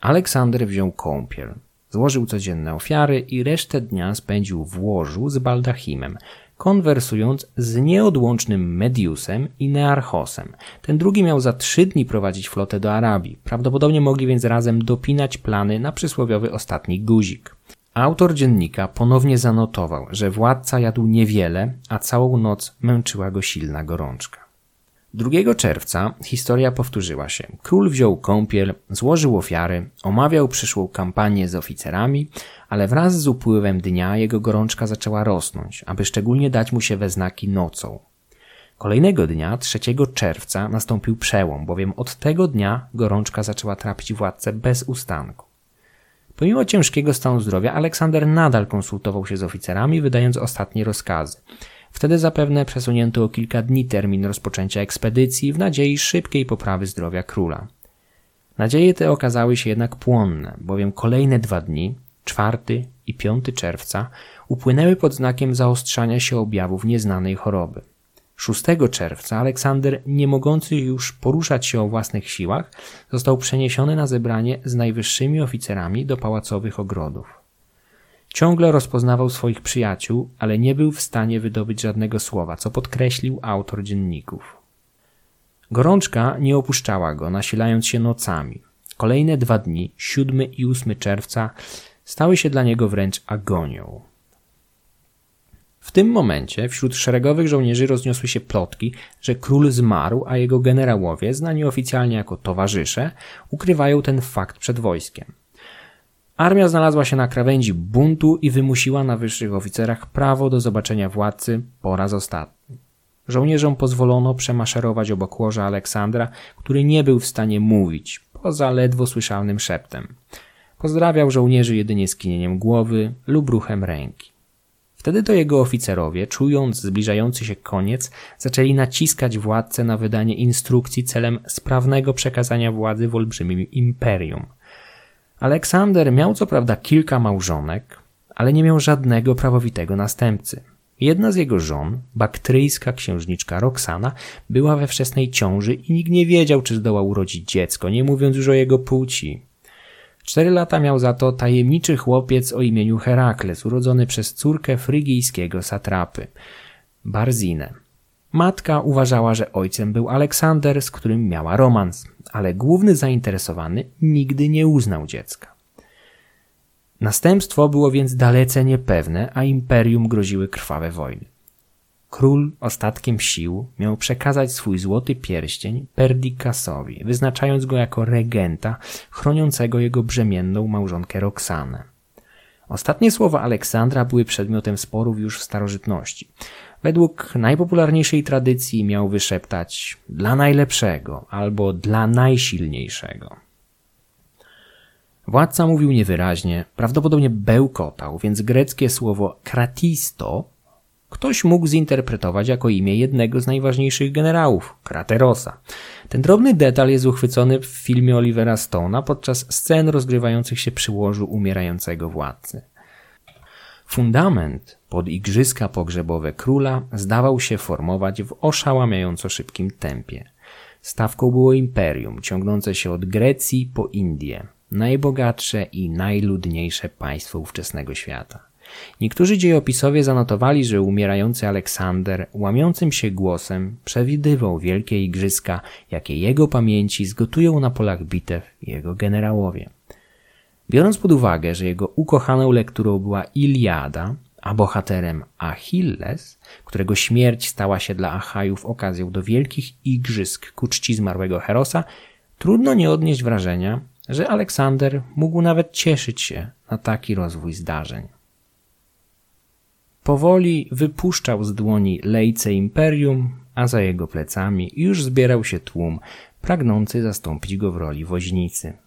Aleksander wziął kąpiel, złożył codzienne ofiary i resztę dnia spędził w łożu z baldachimem, konwersując z nieodłącznym Mediusem i Nearchosem. Ten drugi miał za trzy dni prowadzić flotę do Arabii. Prawdopodobnie mogli więc razem dopinać plany na przysłowiowy ostatni guzik. Autor dziennika ponownie zanotował, że władca jadł niewiele, a całą noc męczyła go silna gorączka. 2 czerwca historia powtórzyła się. Król wziął kąpiel, złożył ofiary, omawiał przyszłą kampanię z oficerami, ale wraz z upływem dnia jego gorączka zaczęła rosnąć, aby szczególnie dać mu się we znaki nocą. Kolejnego dnia, 3 czerwca, nastąpił przełom, bowiem od tego dnia gorączka zaczęła trapić władcę bez ustanku. Pomimo ciężkiego stanu zdrowia, Aleksander nadal konsultował się z oficerami, wydając ostatnie rozkazy. Wtedy zapewne przesunięto o kilka dni termin rozpoczęcia ekspedycji w nadziei szybkiej poprawy zdrowia króla. Nadzieje te okazały się jednak płonne, bowiem kolejne dwa dni, 4 i 5 czerwca, upłynęły pod znakiem zaostrzania się objawów nieznanej choroby. 6 czerwca Aleksander, nie mogący już poruszać się o własnych siłach, został przeniesiony na zebranie z najwyższymi oficerami do pałacowych ogrodów. Ciągle rozpoznawał swoich przyjaciół, ale nie był w stanie wydobyć żadnego słowa, co podkreślił autor dzienników. Gorączka nie opuszczała go, nasilając się nocami. Kolejne dwa dni, 7 i 8 czerwca, stały się dla niego wręcz agonią. W tym momencie wśród szeregowych żołnierzy rozniosły się plotki, że król zmarł, a jego generałowie, znani oficjalnie jako towarzysze, ukrywają ten fakt przed wojskiem. Armia znalazła się na krawędzi buntu i wymusiła na wyższych oficerach prawo do zobaczenia władcy po raz ostatni. Żołnierzom pozwolono przemaszerować obok łoża Aleksandra, który nie był w stanie mówić, poza ledwo słyszalnym szeptem. Pozdrawiał żołnierzy jedynie skinieniem głowy lub ruchem ręki. Wtedy to jego oficerowie, czując zbliżający się koniec, zaczęli naciskać władcę na wydanie instrukcji celem sprawnego przekazania władzy w olbrzymim imperium – Aleksander miał co prawda kilka małżonek, ale nie miał żadnego prawowitego następcy. Jedna z jego żon, baktryjska księżniczka Roxana, była we wczesnej ciąży i nikt nie wiedział, czy zdoła urodzić dziecko, nie mówiąc już o jego płci. Cztery lata miał za to tajemniczy chłopiec o imieniu Herakles, urodzony przez córkę frygijskiego satrapy, Barzinę. Matka uważała, że ojcem był Aleksander, z którym miała romans, ale główny zainteresowany nigdy nie uznał dziecka. Następstwo było więc dalece niepewne, a imperium groziły krwawe wojny. Król ostatkiem sił miał przekazać swój złoty pierścień Perdikasowi, wyznaczając go jako regenta chroniącego jego brzemienną małżonkę Roxanę. Ostatnie słowa Aleksandra były przedmiotem sporów już w starożytności. Według najpopularniejszej tradycji miał wyszeptać dla najlepszego albo dla najsilniejszego. Władca mówił niewyraźnie, prawdopodobnie bełkotał, więc greckie słowo kratisto ktoś mógł zinterpretować jako imię jednego z najważniejszych generałów, Kraterosa. Ten drobny detal jest uchwycony w filmie Olivera Stone'a podczas scen rozgrywających się przy łożu umierającego władcy. Fundament pod igrzyska pogrzebowe króla zdawał się formować w oszałamiająco szybkim tempie. Stawką było imperium, ciągnące się od Grecji po Indię, najbogatsze i najludniejsze państwo ówczesnego świata. Niektórzy dziejopisowie zanotowali, że umierający Aleksander łamiącym się głosem przewidywał wielkie igrzyska, jakie jego pamięci zgotują na polach bitew jego generałowie. Biorąc pod uwagę, że jego ukochaną lekturą była Iliada, a bohaterem Achilles, którego śmierć stała się dla Achajów okazją do wielkich igrzysk ku czci zmarłego Herosa, trudno nie odnieść wrażenia, że Aleksander mógł nawet cieszyć się na taki rozwój zdarzeń. Powoli wypuszczał z dłoni lejce imperium, a za jego plecami już zbierał się tłum pragnący zastąpić go w roli woźnicy.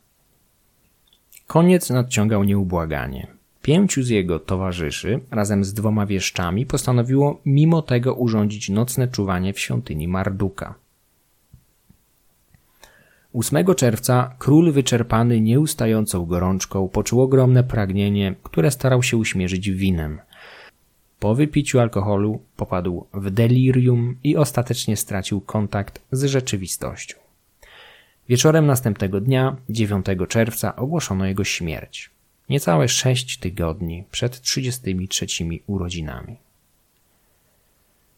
Koniec nadciągał nieubłaganie. Pięciu z jego towarzyszy razem z dwoma wieszczami postanowiło mimo tego urządzić nocne czuwanie w świątyni Marduka. 8 czerwca król wyczerpany nieustającą gorączką poczuł ogromne pragnienie, które starał się uśmierzyć winem. Po wypiciu alkoholu popadł w delirium i ostatecznie stracił kontakt z rzeczywistością. Wieczorem następnego dnia, 9 czerwca, ogłoszono jego śmierć. Niecałe sześć tygodni przed 33 urodzinami.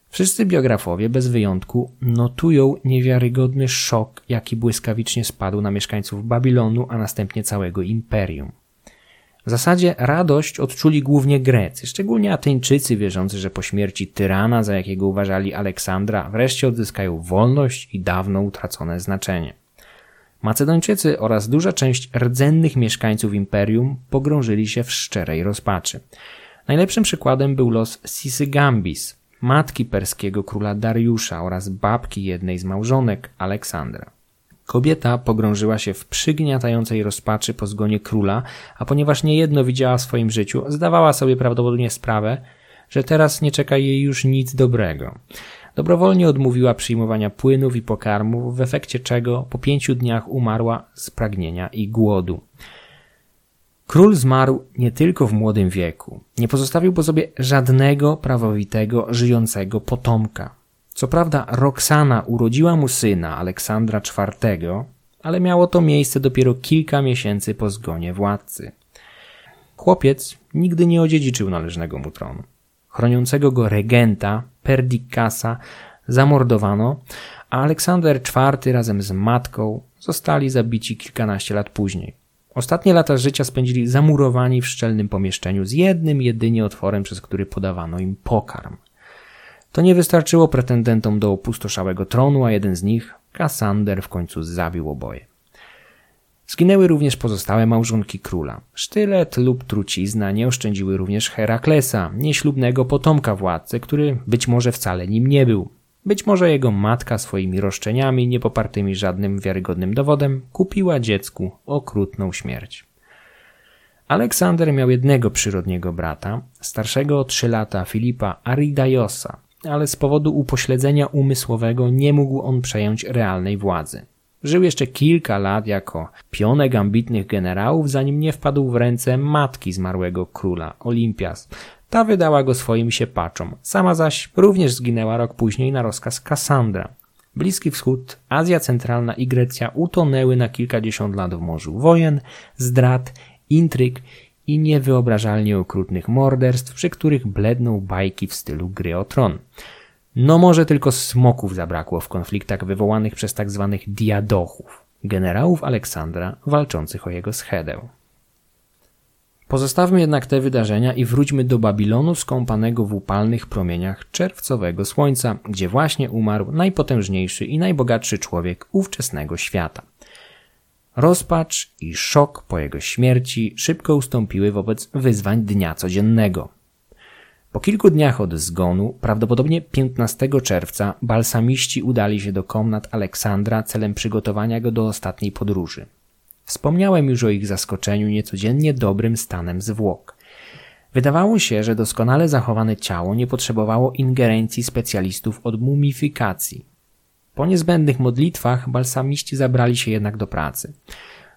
Wszyscy biografowie bez wyjątku notują niewiarygodny szok, jaki błyskawicznie spadł na mieszkańców Babilonu, a następnie całego imperium. W zasadzie radość odczuli głównie Grecy, szczególnie Ateńczycy wierzący, że po śmierci tyrana, za jakiego uważali Aleksandra, wreszcie odzyskają wolność i dawno utracone znaczenie. Macedończycy oraz duża część rdzennych mieszkańców imperium pogrążyli się w szczerej rozpaczy. Najlepszym przykładem był los Sisygambis, matki perskiego króla Dariusza oraz babki jednej z małżonek Aleksandra. Kobieta pogrążyła się w przygniatającej rozpaczy po zgonie króla, a ponieważ niejedno widziała w swoim życiu, zdawała sobie prawdopodobnie sprawę, że teraz nie czeka jej już nic dobrego. Dobrowolnie odmówiła przyjmowania płynów i pokarmów, w efekcie czego po pięciu dniach umarła z pragnienia i głodu. Król zmarł nie tylko w młodym wieku. Nie pozostawił po sobie żadnego prawowitego, żyjącego potomka. Co prawda Roxana urodziła mu syna Aleksandra IV, ale miało to miejsce dopiero kilka miesięcy po zgonie władcy. Chłopiec nigdy nie odziedziczył należnego mu tronu. Chroniącego go regenta Perdikasa zamordowano, a Aleksander IV razem z matką zostali zabici kilkanaście lat później. Ostatnie lata życia spędzili zamurowani w szczelnym pomieszczeniu z jednym jedynie otworem, przez który podawano im pokarm. To nie wystarczyło pretendentom do opustoszałego tronu, a jeden z nich, Kassander, w końcu zabił oboje. Zginęły również pozostałe małżonki króla. Sztylet lub trucizna nie oszczędziły również Heraklesa, nieślubnego potomka władcy, który być może wcale nim nie był. Być może jego matka swoimi roszczeniami, niepopartymi żadnym wiarygodnym dowodem, kupiła dziecku okrutną śmierć. Aleksander miał jednego przyrodniego brata, starszego o trzy lata Filipa Aridajosa, ale z powodu upośledzenia umysłowego nie mógł on przejąć realnej władzy. Żył jeszcze kilka lat jako pionek ambitnych generałów, zanim nie wpadł w ręce matki zmarłego króla, Olimpias. Ta wydała go swoim siepaczom, sama zaś również zginęła rok później na rozkaz Kassandra. Bliski Wschód, Azja Centralna i Grecja utonęły na kilkadziesiąt lat w morzu wojen, zdrad, intryg i niewyobrażalnie okrutnych morderstw, przy których bledną bajki w stylu gry o tron. No może tylko smoków zabrakło w konfliktach wywołanych przez tak zwanych diadochów, generałów Aleksandra walczących o jego schedę. Pozostawmy jednak te wydarzenia i wróćmy do Babilonu skąpanego w upalnych promieniach czerwcowego słońca, gdzie właśnie umarł najpotężniejszy i najbogatszy człowiek ówczesnego świata. Rozpacz i szok po jego śmierci szybko ustąpiły wobec wyzwań dnia codziennego. Po kilku dniach od zgonu, prawdopodobnie 15 czerwca, balsamiści udali się do komnat Aleksandra celem przygotowania go do ostatniej podróży. Wspomniałem już o ich zaskoczeniu niecodziennie dobrym stanem zwłok. Wydawało się, że doskonale zachowane ciało nie potrzebowało ingerencji specjalistów od mumifikacji. Po niezbędnych modlitwach balsamiści zabrali się jednak do pracy.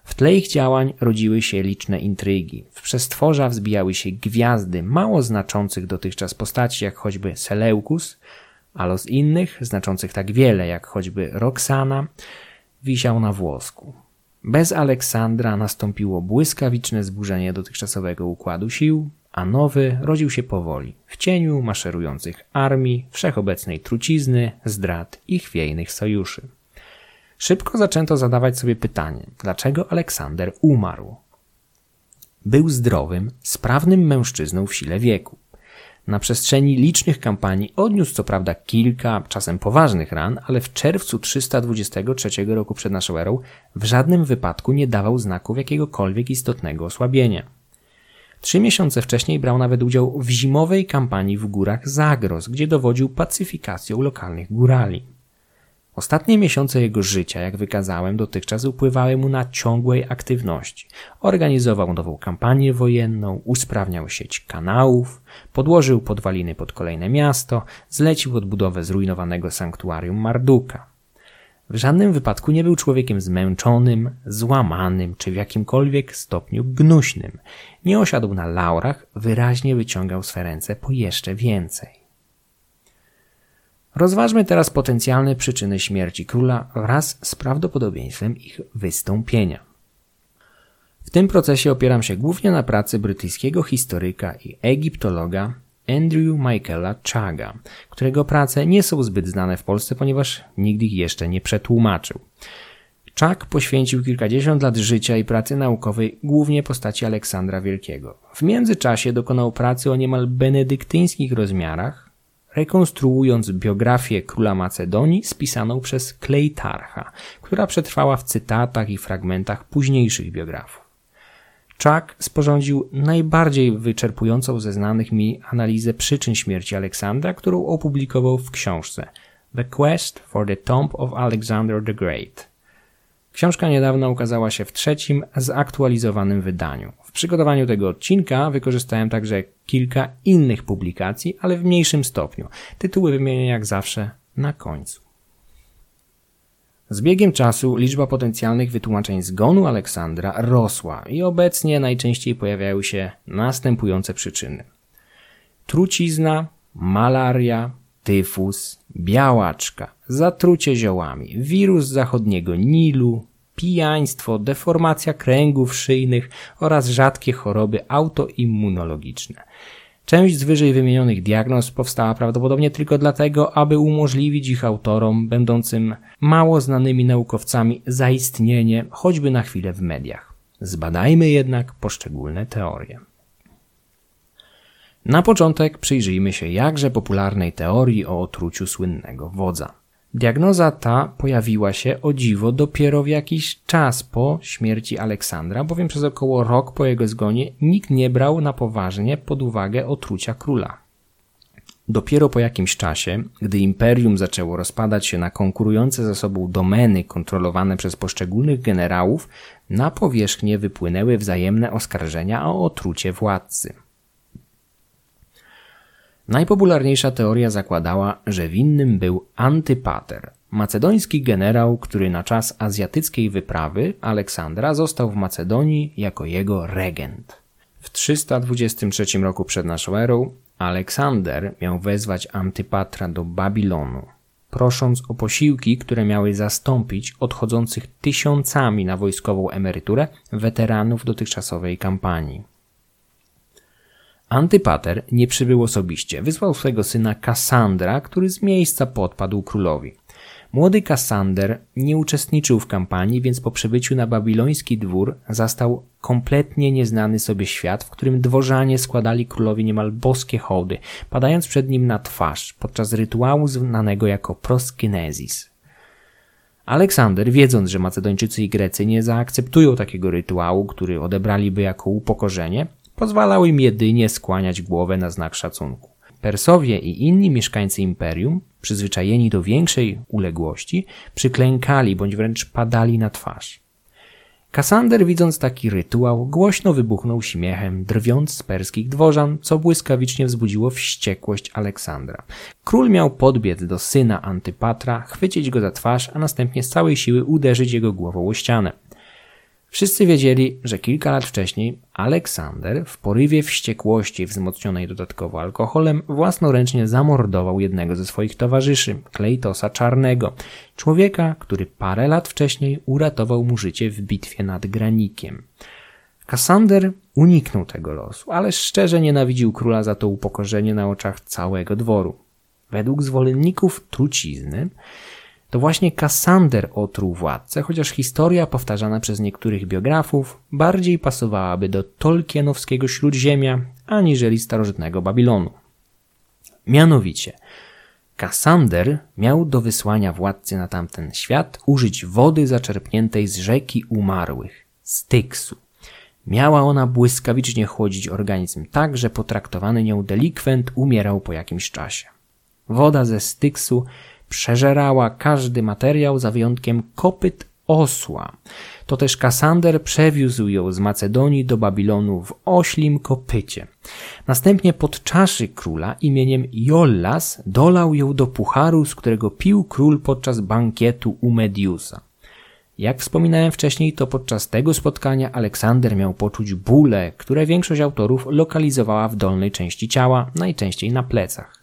W tle ich działań rodziły się liczne intrygi. W przestworza wzbijały się gwiazdy mało znaczących dotychczas postaci, jak choćby Seleukus, a los innych, znaczących tak wiele, jak choćby Roxana, wisiał na włosku. Bez Aleksandra nastąpiło błyskawiczne zburzenie dotychczasowego układu sił, a nowy rodził się powoli, w cieniu maszerujących armii, wszechobecnej trucizny, zdrad i chwiejnych sojuszy. Szybko zaczęto zadawać sobie pytanie, dlaczego Aleksander umarł. Był zdrowym, sprawnym mężczyzną w sile wieku. Na przestrzeni licznych kampanii odniósł co prawda kilka, czasem poważnych ran, ale w czerwcu 323 roku przed naszą erą w żadnym wypadku nie dawał znaków jakiegokolwiek istotnego osłabienia. Trzy miesiące wcześniej brał nawet udział w zimowej kampanii w górach Zagros, gdzie dowodził pacyfikacją lokalnych górali. Ostatnie miesiące jego życia, jak wykazałem, dotychczas upływały mu na ciągłej aktywności. Organizował nową kampanię wojenną, usprawniał sieć kanałów, podłożył podwaliny pod kolejne miasto, zlecił odbudowę zrujnowanego sanktuarium Marduka. W żadnym wypadku nie był człowiekiem zmęczonym, złamanym czy w jakimkolwiek stopniu gnuśnym. Nie osiadł na laurach, wyraźnie wyciągał swe ręce po jeszcze więcej. Rozważmy teraz potencjalne przyczyny śmierci króla wraz z prawdopodobieństwem ich wystąpienia. W tym procesie opieram się głównie na pracy brytyjskiego historyka i egiptologa Andrew Michaela Chaga, którego prace nie są zbyt znane w Polsce, ponieważ nikt ich jeszcze nie przetłumaczył. Chag poświęcił kilkadziesiąt lat życia i pracy naukowej głównie postaci Aleksandra Wielkiego. W międzyczasie dokonał pracy o niemal benedyktyńskich rozmiarach, rekonstruując biografię króla Macedonii spisaną przez Klejtarcha, która przetrwała w cytatach i fragmentach późniejszych biografów. Chuck sporządził najbardziej wyczerpującą ze znanych mi analizę przyczyn śmierci Aleksandra, którą opublikował w książce The Quest for the Tomb of Alexander the Great. Książka niedawno ukazała się w trzecim, zaktualizowanym wydaniu. W przygotowaniu tego odcinka wykorzystałem także kilka innych publikacji, ale w mniejszym stopniu. Tytuły wymienię jak zawsze na końcu. Z biegiem czasu liczba potencjalnych wytłumaczeń zgonu Aleksandra rosła i obecnie najczęściej pojawiają się następujące przyczyny. Trucizna, malaria, tyfus, białaczka, zatrucie ziołami, wirus zachodniego Nilu, pijaństwo, deformacja kręgów szyjnych oraz rzadkie choroby autoimmunologiczne. Część z wyżej wymienionych diagnoz powstała prawdopodobnie tylko dlatego, aby umożliwić ich autorom, będącym mało znanymi naukowcami, zaistnienie choćby na chwilę w mediach. Zbadajmy jednak poszczególne teorie. Na początek przyjrzyjmy się jakże popularnej teorii o otruciu słynnego wodza. Diagnoza ta pojawiła się o dziwo dopiero w jakiś czas po śmierci Aleksandra, bowiem przez około rok po jego zgonie nikt nie brał na poważnie pod uwagę otrucia króla. Dopiero po jakimś czasie, gdy imperium zaczęło rozpadać się na konkurujące ze sobą domeny kontrolowane przez poszczególnych generałów, na powierzchnię wypłynęły wzajemne oskarżenia o otrucie władcy. Najpopularniejsza teoria zakładała, że winnym był Antypater, macedoński generał, który na czas azjatyckiej wyprawy Aleksandra został w Macedonii jako jego regent. W 323 roku przed naszą erą Aleksander miał wezwać Antypatra do Babilonu, prosząc o posiłki, które miały zastąpić odchodzących tysiącami na wojskową emeryturę weteranów dotychczasowej kampanii. Antypater nie przybył osobiście. Wysłał swego syna Kassandra, który z miejsca podpadł królowi. Młody Kassander nie uczestniczył w kampanii, więc po przybyciu na babiloński dwór zastał kompletnie nieznany sobie świat, w którym dworzanie składali królowi niemal boskie hołdy, padając przed nim na twarz podczas rytuału znanego jako proskinezis. Aleksander, wiedząc, że Macedończycy i Grecy nie zaakceptują takiego rytuału, który odebraliby jako upokorzenie, pozwalał im jedynie skłaniać głowę na znak szacunku. Persowie i inni mieszkańcy imperium, przyzwyczajeni do większej uległości, przyklękali bądź wręcz padali na twarz. Kasander, widząc taki rytuał, głośno wybuchnął śmiechem, drwiąc z perskich dworzan, co błyskawicznie wzbudziło wściekłość Aleksandra. Król miał podbiec do syna Antypatra, chwycić go za twarz, a następnie z całej siły uderzyć jego głową o ścianę. Wszyscy wiedzieli, że kilka lat wcześniej Aleksander w porywie wściekłości wzmocnionej dodatkowo alkoholem własnoręcznie zamordował jednego ze swoich towarzyszy, Kleitosa Czarnego, człowieka, który parę lat wcześniej uratował mu życie w bitwie nad Granikiem. Kassander uniknął tego losu, ale szczerze nienawidził króla za to upokorzenie na oczach całego dworu. Według zwolenników trucizny to właśnie Kassander otruł władcę, chociaż historia powtarzana przez niektórych biografów bardziej pasowałaby do tolkienowskiego śródziemia aniżeli starożytnego Babilonu. Mianowicie, Kassander miał do wysłania władcy na tamten świat użyć wody zaczerpniętej z rzeki umarłych, Styksu. Miała ona błyskawicznie chłodzić organizm tak, że potraktowany nią delikwent umierał po jakimś czasie. Woda ze Styksu przeżerała każdy materiał za wyjątkiem kopyt osła. To też Kasander przewiózł ją z Macedonii do Babilonu w oślim kopycie. Następnie pod czaszy króla imieniem Jollas dolał ją do pucharu, z którego pił król podczas bankietu u Mediusa. Jak wspominałem wcześniej, to podczas tego spotkania Aleksander miał poczuć bóle, które większość autorów lokalizowała w dolnej części ciała, najczęściej na plecach.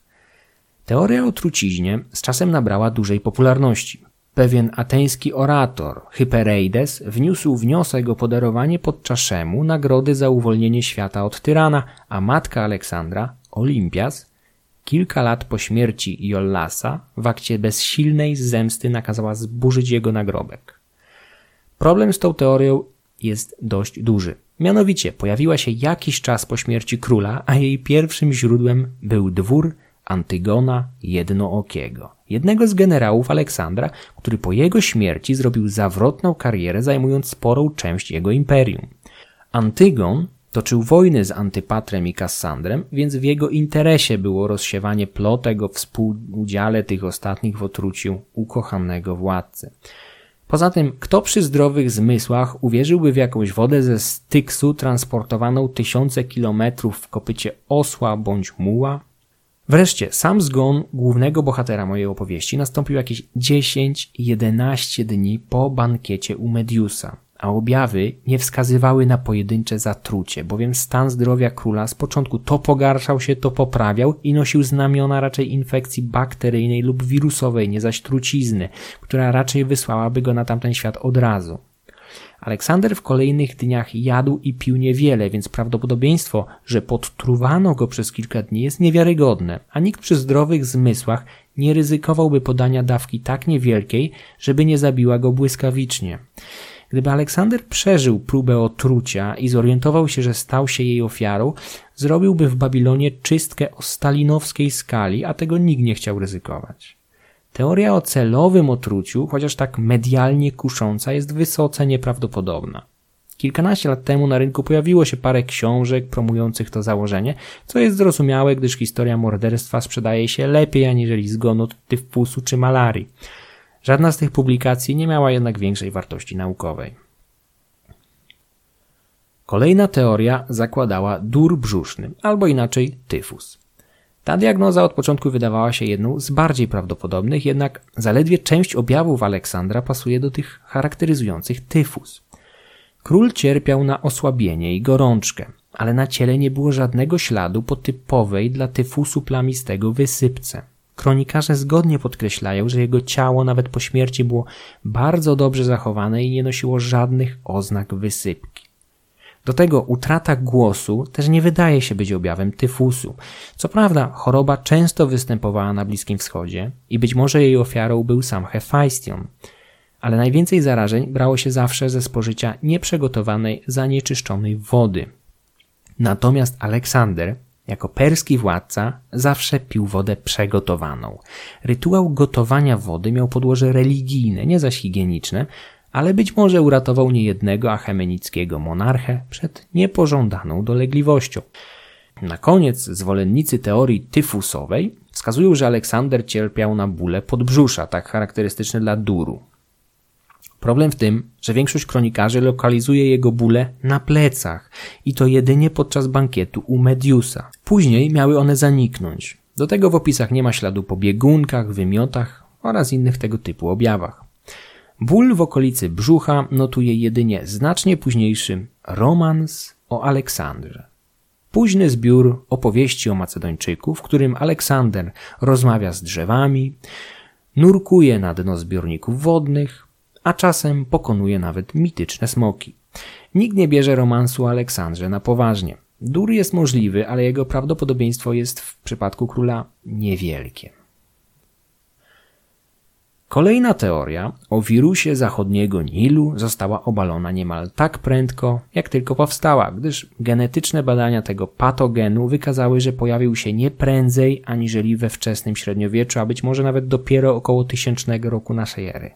Teoria o truciźnie z czasem nabrała dużej popularności. Pewien ateński orator, Hypereides, wniósł wniosek o podarowanie podczaszemu nagrody za uwolnienie świata od tyrana, a matka Aleksandra, Olimpias, kilka lat po śmierci Jollasa w akcie bezsilnej zemsty nakazała zburzyć jego nagrobek. Problem z tą teorią jest dość duży. Mianowicie pojawiła się jakiś czas po śmierci króla, a jej pierwszym źródłem był dwór Antygona Jednookiego, jednego z generałów Aleksandra, który po jego śmierci zrobił zawrotną karierę, zajmując sporą część jego imperium. Antygon toczył wojny z Antypatrem i Kassandrem, więc w jego interesie było rozsiewanie plotek o współudziale tych ostatnich w otruciu ukochanego władcy. Poza tym, kto przy zdrowych zmysłach uwierzyłby w jakąś wodę ze Styksu transportowaną tysiące kilometrów w kopycie osła bądź muła? Wreszcie, sam zgon głównego bohatera mojej opowieści nastąpił jakieś 10-11 dni po bankiecie u Mediusa, a objawy nie wskazywały na pojedyncze zatrucie, bowiem stan zdrowia króla z początku to pogarszał się, to poprawiał i nosił znamiona raczej infekcji bakteryjnej lub wirusowej, nie zaś trucizny, która raczej wysłałaby go na tamten świat od razu. Aleksander w kolejnych dniach jadł i pił niewiele, więc prawdopodobieństwo, że podtruwano go przez kilka dni jest niewiarygodne, a nikt przy zdrowych zmysłach nie ryzykowałby podania dawki tak niewielkiej, żeby nie zabiła go błyskawicznie. Gdyby Aleksander przeżył próbę otrucia i zorientował się, że stał się jej ofiarą, zrobiłby w Babilonie czystkę o stalinowskiej skali, a tego nikt nie chciał ryzykować. Teoria o celowym otruciu, chociaż tak medialnie kusząca, jest wysoce nieprawdopodobna. Kilkanaście lat temu na rynku pojawiło się parę książek promujących to założenie, co jest zrozumiałe, gdyż historia morderstwa sprzedaje się lepiej aniżeli zgon od tyfusu czy malarii. Żadna z tych publikacji nie miała jednak większej wartości naukowej. Kolejna teoria zakładała dur brzuszny, albo inaczej tyfus. Ta diagnoza od początku wydawała się jedną z bardziej prawdopodobnych, jednak zaledwie część objawów Aleksandra pasuje do tych charakteryzujących tyfus. Król cierpiał na osłabienie i gorączkę, ale na ciele nie było żadnego śladu po typowej dla tyfusu plamistego wysypce. Kronikarze zgodnie podkreślają, że jego ciało nawet po śmierci było bardzo dobrze zachowane i nie nosiło żadnych oznak wysypki. Do tego utrata głosu też nie wydaje się być objawem tyfusu. Co prawda, choroba często występowała na Bliskim Wschodzie i być może jej ofiarą był sam Hefajstion, ale najwięcej zarażeń brało się zawsze ze spożycia nieprzygotowanej, zanieczyszczonej wody. Natomiast Aleksander, jako perski władca, zawsze pił wodę przegotowaną. Rytuał gotowania wody miał podłoże religijne, nie zaś higieniczne, ale być może uratował niejednego achemenickiego monarchę przed niepożądaną dolegliwością. Na koniec zwolennicy teorii tyfusowej wskazują, że Aleksander cierpiał na bóle podbrzusza, tak charakterystyczne dla duru. Problem w tym, że większość kronikarzy lokalizuje jego bóle na plecach i to jedynie podczas bankietu u Mediusa. Później miały one zaniknąć. Do tego w opisach nie ma śladu po biegunkach, wymiotach oraz innych tego typu objawach. Ból w okolicy brzucha notuje jedynie znacznie późniejszy romans o Aleksandrze. Późny zbiór opowieści o Macedończyku, w którym Aleksander rozmawia z drzewami, nurkuje na dno zbiorników wodnych, a czasem pokonuje nawet mityczne smoki. Nikt nie bierze romansu Aleksandrze na poważnie. Dur jest możliwy, ale jego prawdopodobieństwo jest w przypadku króla niewielkie. Kolejna teoria o wirusie zachodniego Nilu została obalona niemal tak prędko, jak tylko powstała, gdyż genetyczne badania tego patogenu wykazały, że pojawił się nie prędzej aniżeli we wczesnym średniowieczu, a być może nawet dopiero około tysięcznego roku naszej ery.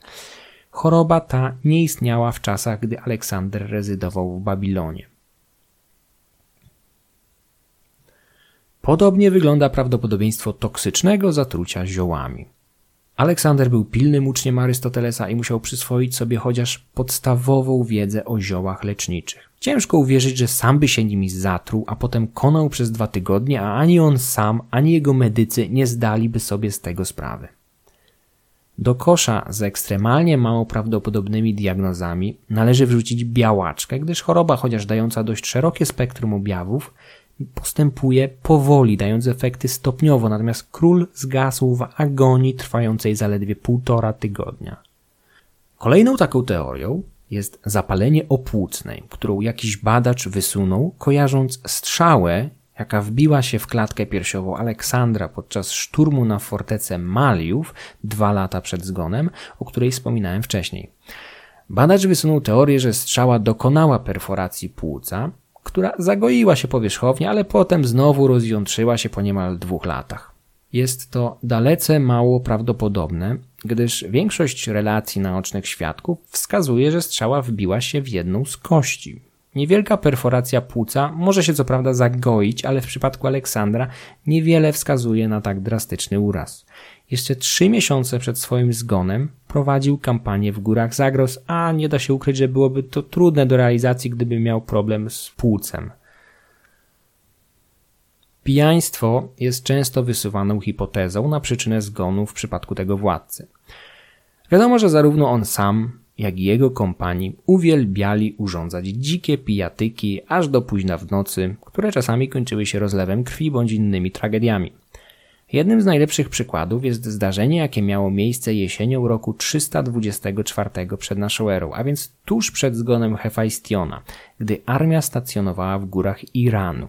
Choroba ta nie istniała w czasach, gdy Aleksander rezydował w Babilonie. Podobnie wygląda prawdopodobieństwo toksycznego zatrucia ziołami. Aleksander był pilnym uczniem Arystotelesa i musiał przyswoić sobie chociaż podstawową wiedzę o ziołach leczniczych. Ciężko uwierzyć, że sam by się nimi zatruł, a potem konał przez dwa tygodnie, a ani on sam, ani jego medycy nie zdaliby sobie z tego sprawy. Do kosza z ekstremalnie mało prawdopodobnymi diagnozami należy wrzucić białaczkę, gdyż choroba, chociaż dająca dość szerokie spektrum objawów, postępuje powoli, dając efekty stopniowo, natomiast król zgasł w agonii trwającej zaledwie półtora tygodnia. Kolejną taką teorią jest zapalenie opłucnej, którą jakiś badacz wysunął, kojarząc strzałę, jaka wbiła się w klatkę piersiową Aleksandra podczas szturmu na fortecę Maliów dwa lata przed zgonem, o której wspominałem wcześniej. Badacz wysunął teorię, że strzała dokonała perforacji płuca, która zagoiła się powierzchownie, ale potem znowu rozjątrzyła się po niemal dwóch latach. Jest to dalece mało prawdopodobne, gdyż większość relacji naocznych świadków wskazuje, że strzała wbiła się w jedną z kości. Niewielka perforacja płuca może się co prawda zagoić, ale w przypadku Aleksandra niewiele wskazuje na tak drastyczny uraz. Jeszcze trzy miesiące przed swoim zgonem prowadził kampanię w górach Zagros, a nie da się ukryć, że byłoby to trudne do realizacji, gdyby miał problem z płucem. Pijaństwo jest często wysuwaną hipotezą na przyczynę zgonu w przypadku tego władcy. Wiadomo, że zarówno on sam, jak i jego kompanii uwielbiali urządzać dzikie pijatyki aż do późna w nocy, które czasami kończyły się rozlewem krwi bądź innymi tragediami. Jednym z najlepszych przykładów jest zdarzenie, jakie miało miejsce jesienią roku 324 przed naszą erą, a więc tuż przed zgonem Hefajstiona, gdy armia stacjonowała w górach Iranu.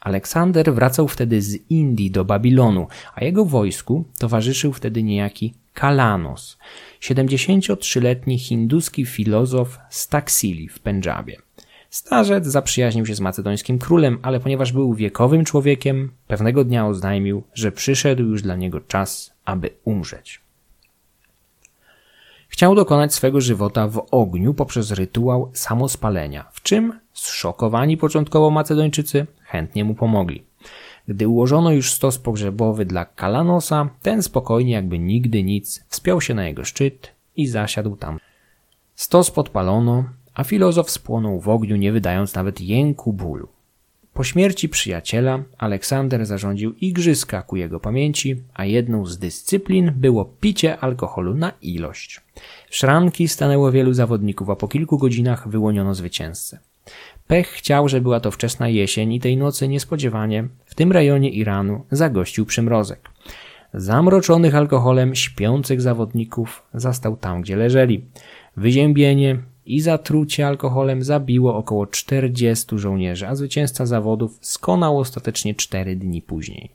Aleksander wracał wtedy z Indii do Babilonu, a jego wojsku towarzyszył wtedy niejaki Kalanos, 73-letni hinduski filozof z Taksili w Pendżabie. Starzec zaprzyjaźnił się z macedońskim królem, ale ponieważ był wiekowym człowiekiem, pewnego dnia oznajmił, że przyszedł już dla niego czas, aby umrzeć. Chciał dokonać swego żywota w ogniu poprzez rytuał samospalenia, w czym zszokowani początkowo Macedończycy chętnie mu pomogli. Gdy ułożono już stos pogrzebowy dla Kalanosa, ten spokojnie, jakby nigdy nic, wspiął się na jego szczyt i zasiadł tam. Stos podpalono, a filozof spłonął w ogniu, nie wydając nawet jęku bólu. Po śmierci przyjaciela Aleksander zarządził igrzyska ku jego pamięci, a jedną z dyscyplin było picie alkoholu na ilość. W szranki stanęło wielu zawodników, a po kilku godzinach wyłoniono zwycięzcę. Pech chciał, że była to wczesna jesień i tej nocy niespodziewanie w tym rejonie Iranu zagościł przymrozek. Zamroczonych alkoholem śpiących zawodników zastał tam, gdzie leżeli. Wyziębienie, i zatrucie alkoholem zabiło około 40 żołnierzy, a zwycięzca zawodów skonał ostatecznie 4 dni później.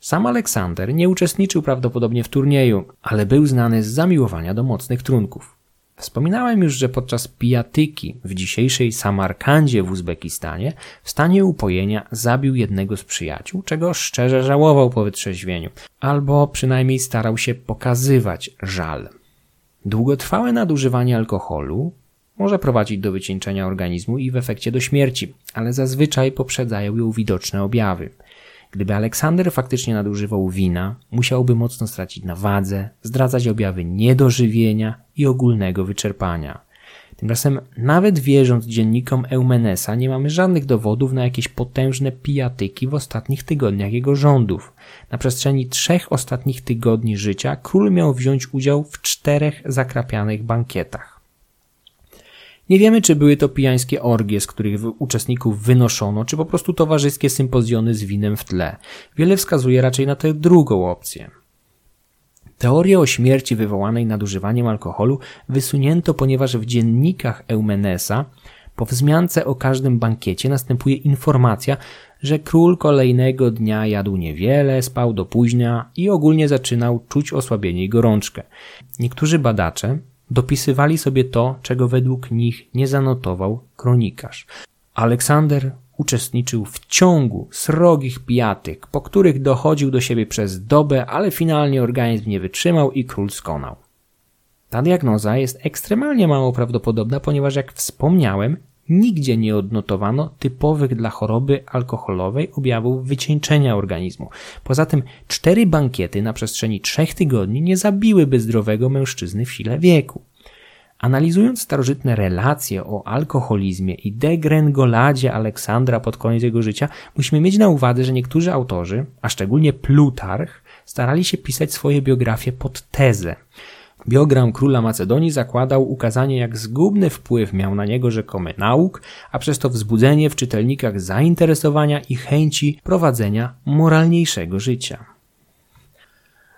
Sam Aleksander nie uczestniczył prawdopodobnie w turnieju, ale był znany z zamiłowania do mocnych trunków. Wspominałem już, że podczas pijatyki w dzisiejszej Samarkandzie w Uzbekistanie w stanie upojenia zabił jednego z przyjaciół, czego szczerze żałował po wytrzeźwieniu, albo przynajmniej starał się pokazywać żal. Długotrwałe nadużywanie alkoholu może prowadzić do wycieńczenia organizmu i w efekcie do śmierci, ale zazwyczaj poprzedzają ją widoczne objawy. Gdyby Aleksander faktycznie nadużywał wina, musiałby mocno stracić na wadze, zdradzać objawy niedożywienia i ogólnego wyczerpania. Tymczasem nawet wierząc dziennikom Eumenesa nie mamy żadnych dowodów na jakieś potężne pijatyki w ostatnich tygodniach jego rządów. Na przestrzeni trzech ostatnich tygodni życia król miał wziąć udział w czterech zakrapianych bankietach. Nie wiemy, czy były to pijańskie orgie, z których uczestników wynoszono, czy po prostu towarzyskie sympozjony z winem w tle. Wiele wskazuje raczej na tę drugą opcję. Teorię o śmierci wywołanej nadużywaniem alkoholu wysunięto, ponieważ w dziennikach Eumenesa po wzmiance o każdym bankiecie następuje informacja, że król kolejnego dnia jadł niewiele, spał do późnia i ogólnie zaczynał czuć osłabienie i gorączkę. Niektórzy badacze dopisywali sobie to, czego według nich nie zanotował kronikarz. Aleksander uczestniczył w ciągu srogich pijatyk, po których dochodził do siebie przez dobę, ale finalnie organizm nie wytrzymał i król skonał. Ta diagnoza jest ekstremalnie mało prawdopodobna, ponieważ jak wspomniałem, nigdzie nie odnotowano typowych dla choroby alkoholowej objawów wycieńczenia organizmu. Poza tym cztery bankiety na przestrzeni trzech tygodni nie zabiłyby zdrowego mężczyzny w sile wieku. Analizując starożytne relacje o alkoholizmie i degrengoladzie Aleksandra pod koniec jego życia, musimy mieć na uwadze, że niektórzy autorzy, a szczególnie Plutarch, starali się pisać swoje biografie pod tezę. Biogram króla Macedonii zakładał ukazanie, jak zgubny wpływ miał na niego rzekomy nauk, a przez to wzbudzenie w czytelnikach zainteresowania i chęci prowadzenia moralniejszego życia.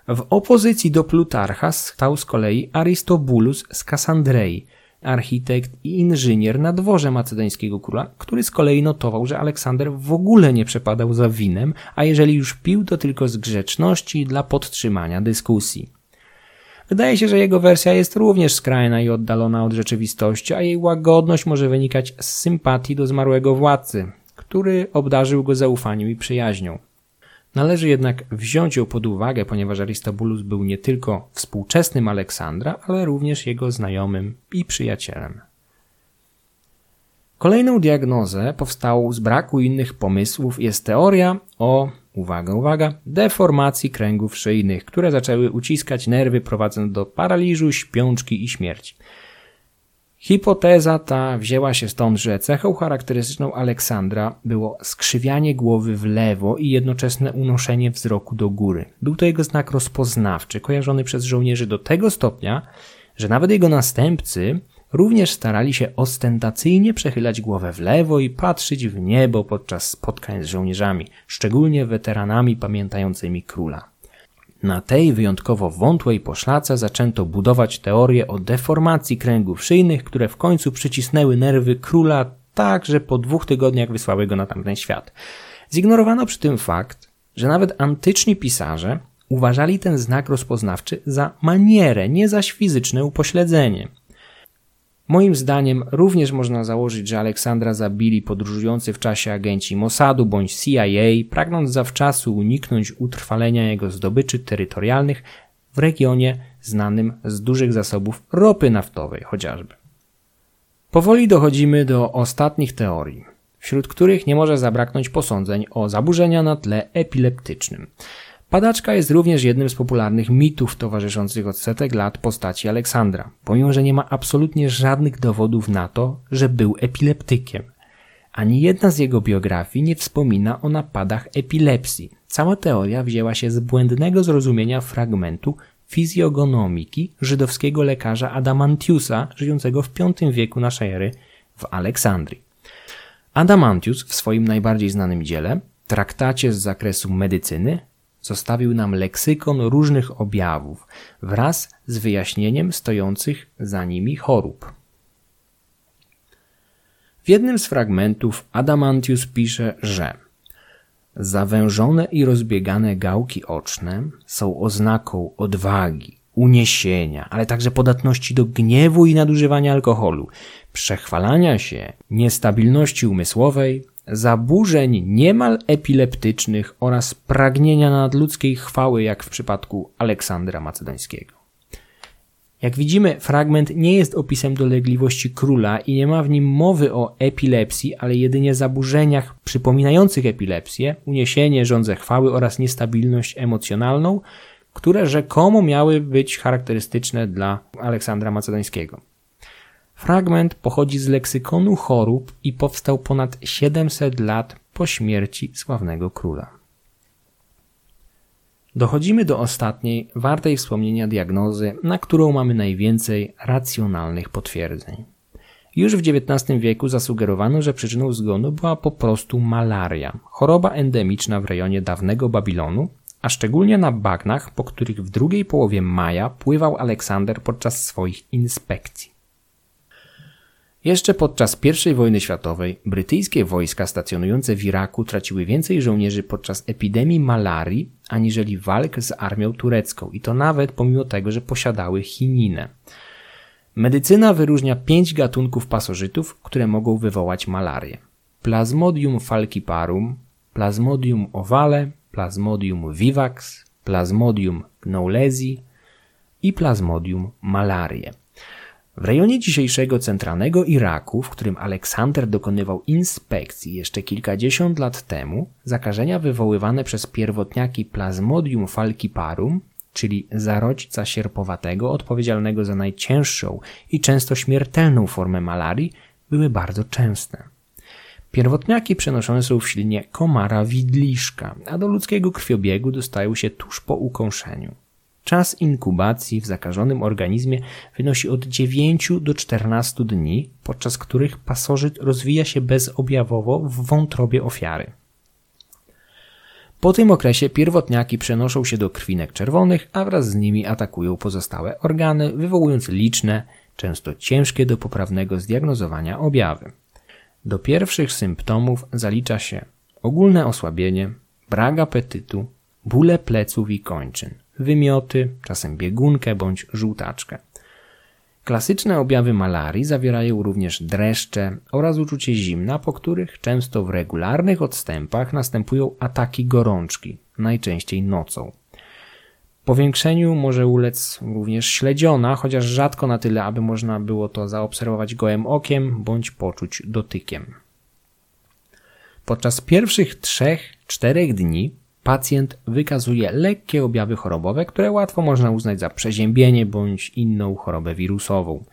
W opozycji do Plutarcha stał z kolei Aristobulus z Kassandrei, architekt i inżynier na dworze macedońskiego króla, który z kolei notował, że Aleksander w ogóle nie przepadał za winem, a jeżeli już pił, to tylko z grzeczności dla podtrzymania dyskusji. Wydaje się, że jego wersja jest również skrajna i oddalona od rzeczywistości, a jej łagodność może wynikać z sympatii do zmarłego władcy, który obdarzył go zaufaniem i przyjaźnią. Należy jednak wziąć ją pod uwagę, ponieważ Aristobulus był nie tylko współczesnym Aleksandra, ale również jego znajomym i przyjacielem. Kolejną diagnozę powstałą z braku innych pomysłów jest teoria o, uwaga, uwaga, deformacji kręgów szyjnych, które zaczęły uciskać nerwy prowadząc do paraliżu, śpiączki i śmierci. Hipoteza ta wzięła się stąd, że cechą charakterystyczną Aleksandra było skrzywianie głowy w lewo i jednoczesne unoszenie wzroku do góry. Był to jego znak rozpoznawczy, kojarzony przez żołnierzy do tego stopnia, że nawet jego następcy również starali się ostentacyjnie przechylać głowę w lewo i patrzeć w niebo podczas spotkań z żołnierzami, szczególnie weteranami pamiętającymi króla. Na tej wyjątkowo wątłej poszlace zaczęto budować teorię o deformacji kręgów szyjnych, które w końcu przycisnęły nerwy króla tak, że po dwóch tygodniach wysłały go na tamten świat. Zignorowano przy tym fakt, że nawet antyczni pisarze uważali ten znak rozpoznawczy za manierę, nie zaś fizyczne upośledzenie. Moim zdaniem również można założyć, że Aleksandra zabili podróżujący w czasie agenci Mossadu bądź CIA, pragnąc zawczasu uniknąć utrwalenia jego zdobyczy terytorialnych w regionie znanym z dużych zasobów ropy naftowej chociażby. Powoli dochodzimy do ostatnich teorii, wśród których nie może zabraknąć posądzeń o zaburzenia na tle epileptycznym. Padaczka jest również jednym z popularnych mitów towarzyszących od setek lat postaci Aleksandra, pomimo że nie ma absolutnie żadnych dowodów na to, że był epileptykiem. Ani jedna z jego biografii nie wspomina o napadach epilepsji. Cała teoria wzięła się z błędnego zrozumienia fragmentu fizjogonomiki żydowskiego lekarza Adamantiusa, żyjącego w V wieku naszej ery w Aleksandrii. Adamantius w swoim najbardziej znanym dziele, traktacie z zakresu medycyny, zostawił nam leksykon różnych objawów wraz z wyjaśnieniem stojących za nimi chorób. W jednym z fragmentów Adamantius pisze, że zawężone i rozbiegane gałki oczne są oznaką odwagi, uniesienia, ale także podatności do gniewu i nadużywania alkoholu, przechwalania się, niestabilności umysłowej, zaburzeń niemal epileptycznych oraz pragnienia nadludzkiej chwały, jak w przypadku Aleksandra Macedońskiego. Jak widzimy, fragment nie jest opisem dolegliwości króla i nie ma w nim mowy o epilepsji, ale jedynie zaburzeniach przypominających epilepsję, uniesienie, rządze chwały oraz niestabilność emocjonalną, które rzekomo miały być charakterystyczne dla Aleksandra Macedońskiego. Fragment pochodzi z leksykonu chorób i powstał ponad 700 lat po śmierci sławnego króla. Dochodzimy do ostatniej, wartej wspomnienia diagnozy, na którą mamy najwięcej racjonalnych potwierdzeń. Już w XIX wieku zasugerowano, że przyczyną zgonu była po prostu malaria, choroba endemiczna w rejonie dawnego Babilonu, a szczególnie na bagnach, po których w drugiej połowie maja pływał Aleksander podczas swoich inspekcji. Jeszcze podczas I wojny światowej brytyjskie wojska stacjonujące w Iraku traciły więcej żołnierzy podczas epidemii malarii aniżeli walk z armią turecką i to nawet pomimo tego, że posiadały chininę. Medycyna wyróżnia pięć gatunków pasożytów, które mogą wywołać malarię. Plasmodium falciparum, Plasmodium ovale, Plasmodium vivax, Plasmodium gnowlesi i Plasmodium malarie. W rejonie dzisiejszego centralnego Iraku, w którym Aleksander dokonywał inspekcji jeszcze kilkadziesiąt lat temu, zakażenia wywoływane przez pierwotniaki Plasmodium falciparum, czyli zarodźca sierpowatego odpowiedzialnego za najcięższą i często śmiertelną formę malarii, były bardzo częste. Pierwotniaki przenoszone są w ślinie komara widliszka, a do ludzkiego krwiobiegu dostają się tuż po ukąszeniu. Czas inkubacji w zakażonym organizmie wynosi od 9 do 14 dni, podczas których pasożyt rozwija się bezobjawowo w wątrobie ofiary. Po tym okresie pierwotniaki przenoszą się do krwinek czerwonych, a wraz z nimi atakują pozostałe organy, wywołując liczne, często ciężkie do poprawnego zdiagnozowania objawy. Do pierwszych symptomów zalicza się ogólne osłabienie, brak apetytu, bóle pleców i kończyn, wymioty, czasem biegunkę bądź żółtaczkę. Klasyczne objawy malarii zawierają również dreszcze oraz uczucie zimna, po których często w regularnych odstępach następują ataki gorączki, najczęściej nocą. Powiększeniu może ulec również śledziona, chociaż rzadko na tyle, aby można było to zaobserwować gołym okiem bądź poczuć dotykiem. Podczas pierwszych 3-4 dni pacjent wykazuje lekkie objawy chorobowe, które łatwo można uznać za przeziębienie bądź inną chorobę wirusową.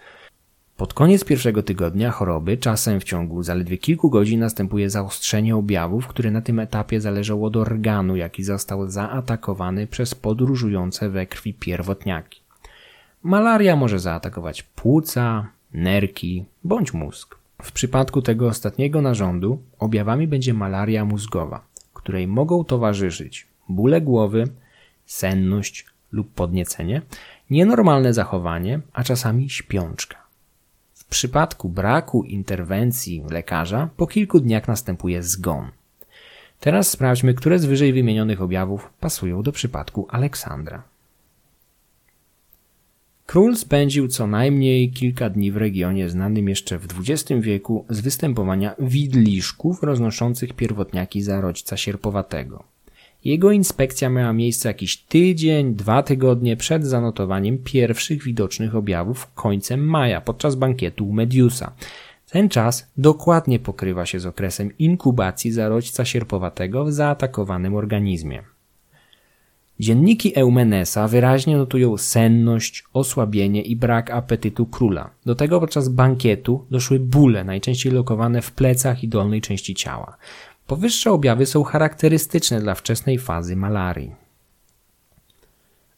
Pod koniec pierwszego tygodnia choroby, czasem w ciągu zaledwie kilku godzin, następuje zaostrzenie objawów, które na tym etapie zależą od organu, jaki został zaatakowany przez podróżujące we krwi pierwotniaki. Malaria może zaatakować płuca, nerki bądź mózg. W przypadku tego ostatniego narządu objawami będzie malaria mózgowa której mogą towarzyszyć bóle głowy, senność lub podniecenie, nienormalne zachowanie, a czasami śpiączka. W przypadku braku interwencji lekarza po kilku dniach następuje zgon. Teraz sprawdźmy, które z wyżej wymienionych objawów pasują do przypadku Aleksandra. Król spędził co najmniej kilka dni w regionie znanym jeszcze w XX wieku z występowania widliszków roznoszących pierwotniaki zarodźca sierpowatego. Jego inspekcja miała miejsce jakiś tydzień, dwa tygodnie przed zanotowaniem pierwszych widocznych objawów końcem maja podczas bankietu u Mediusa. Ten czas dokładnie pokrywa się z okresem inkubacji zarodźca sierpowatego w zaatakowanym organizmie. Dzienniki Eumenesa wyraźnie notują senność, osłabienie i brak apetytu króla. Do tego podczas bankietu doszły bóle, najczęściej lokowane w plecach i dolnej części ciała. Powyższe objawy są charakterystyczne dla wczesnej fazy malarii.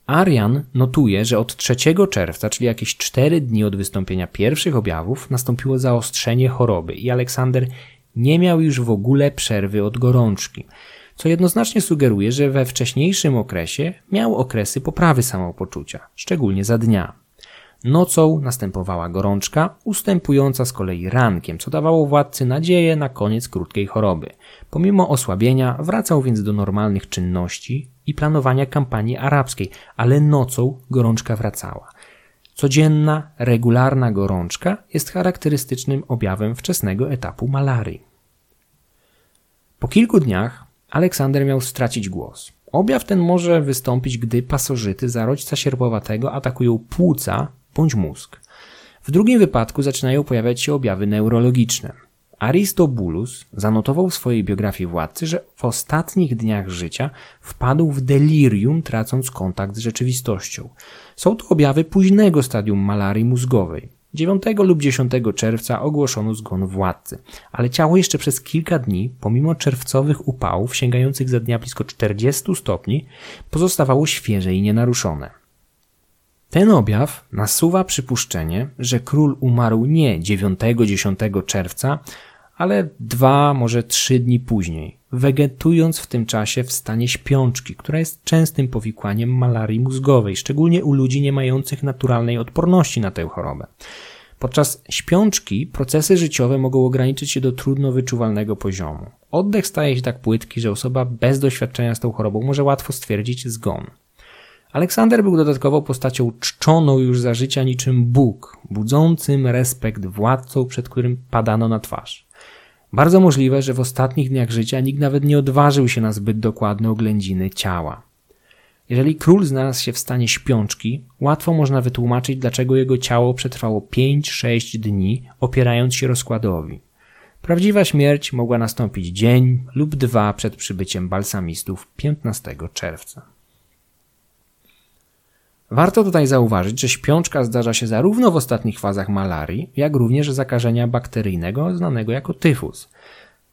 Arian notuje, że od 3 czerwca, czyli jakieś 4 dni od wystąpienia pierwszych objawów, nastąpiło zaostrzenie choroby i Aleksander nie miał już w ogóle przerwy od gorączki co jednoznacznie sugeruje, że we wcześniejszym okresie miał okresy poprawy samopoczucia, szczególnie za dnia. Nocą następowała gorączka, ustępująca z kolei rankiem, co dawało władcy nadzieję na koniec krótkiej choroby. Pomimo osłabienia wracał więc do normalnych czynności i planowania kampanii arabskiej, ale nocą gorączka wracała. Codzienna, regularna gorączka jest charakterystycznym objawem wczesnego etapu malarii. Po kilku dniach Aleksander miał stracić głos. Objaw ten może wystąpić, gdy pasożyty zarodźca sierpowatego atakują płuca bądź mózg. W drugim wypadku zaczynają pojawiać się objawy neurologiczne. Aristobulus zanotował w swojej biografii władcy, że w ostatnich dniach życia wpadł w delirium, tracąc kontakt z rzeczywistością. Są to objawy późnego stadium malarii mózgowej. 9 lub 10 czerwca ogłoszono zgon władcy, ale ciało jeszcze przez kilka dni, pomimo czerwcowych upałów sięgających za dnia blisko 40 stopni, pozostawało świeże i nienaruszone. Ten objaw nasuwa przypuszczenie, że król umarł nie 9-10 czerwca, ale dwa, może trzy dni później, wegetując w tym czasie w stanie śpiączki, która jest częstym powikłaniem malarii mózgowej, szczególnie u ludzi nie mających naturalnej odporności na tę chorobę. Podczas śpiączki procesy życiowe mogą ograniczyć się do trudno wyczuwalnego poziomu. Oddech staje się tak płytki, że osoba bez doświadczenia z tą chorobą może łatwo stwierdzić zgon. Aleksander był dodatkowo postacią czczoną już za życia niczym Bóg, budzącym respekt władcą, przed którym padano na twarz. Bardzo możliwe, że w ostatnich dniach życia nikt nawet nie odważył się na zbyt dokładne oględziny ciała. Jeżeli król znalazł się w stanie śpiączki, łatwo można wytłumaczyć, dlaczego jego ciało przetrwało 5-6 dni, opierając się rozkładowi. Prawdziwa śmierć mogła nastąpić dzień lub dwa przed przybyciem balsamistów 15 czerwca. Warto tutaj zauważyć, że śpiączka zdarza się zarówno w ostatnich fazach malarii, jak również zakażenia bakteryjnego znanego jako tyfus.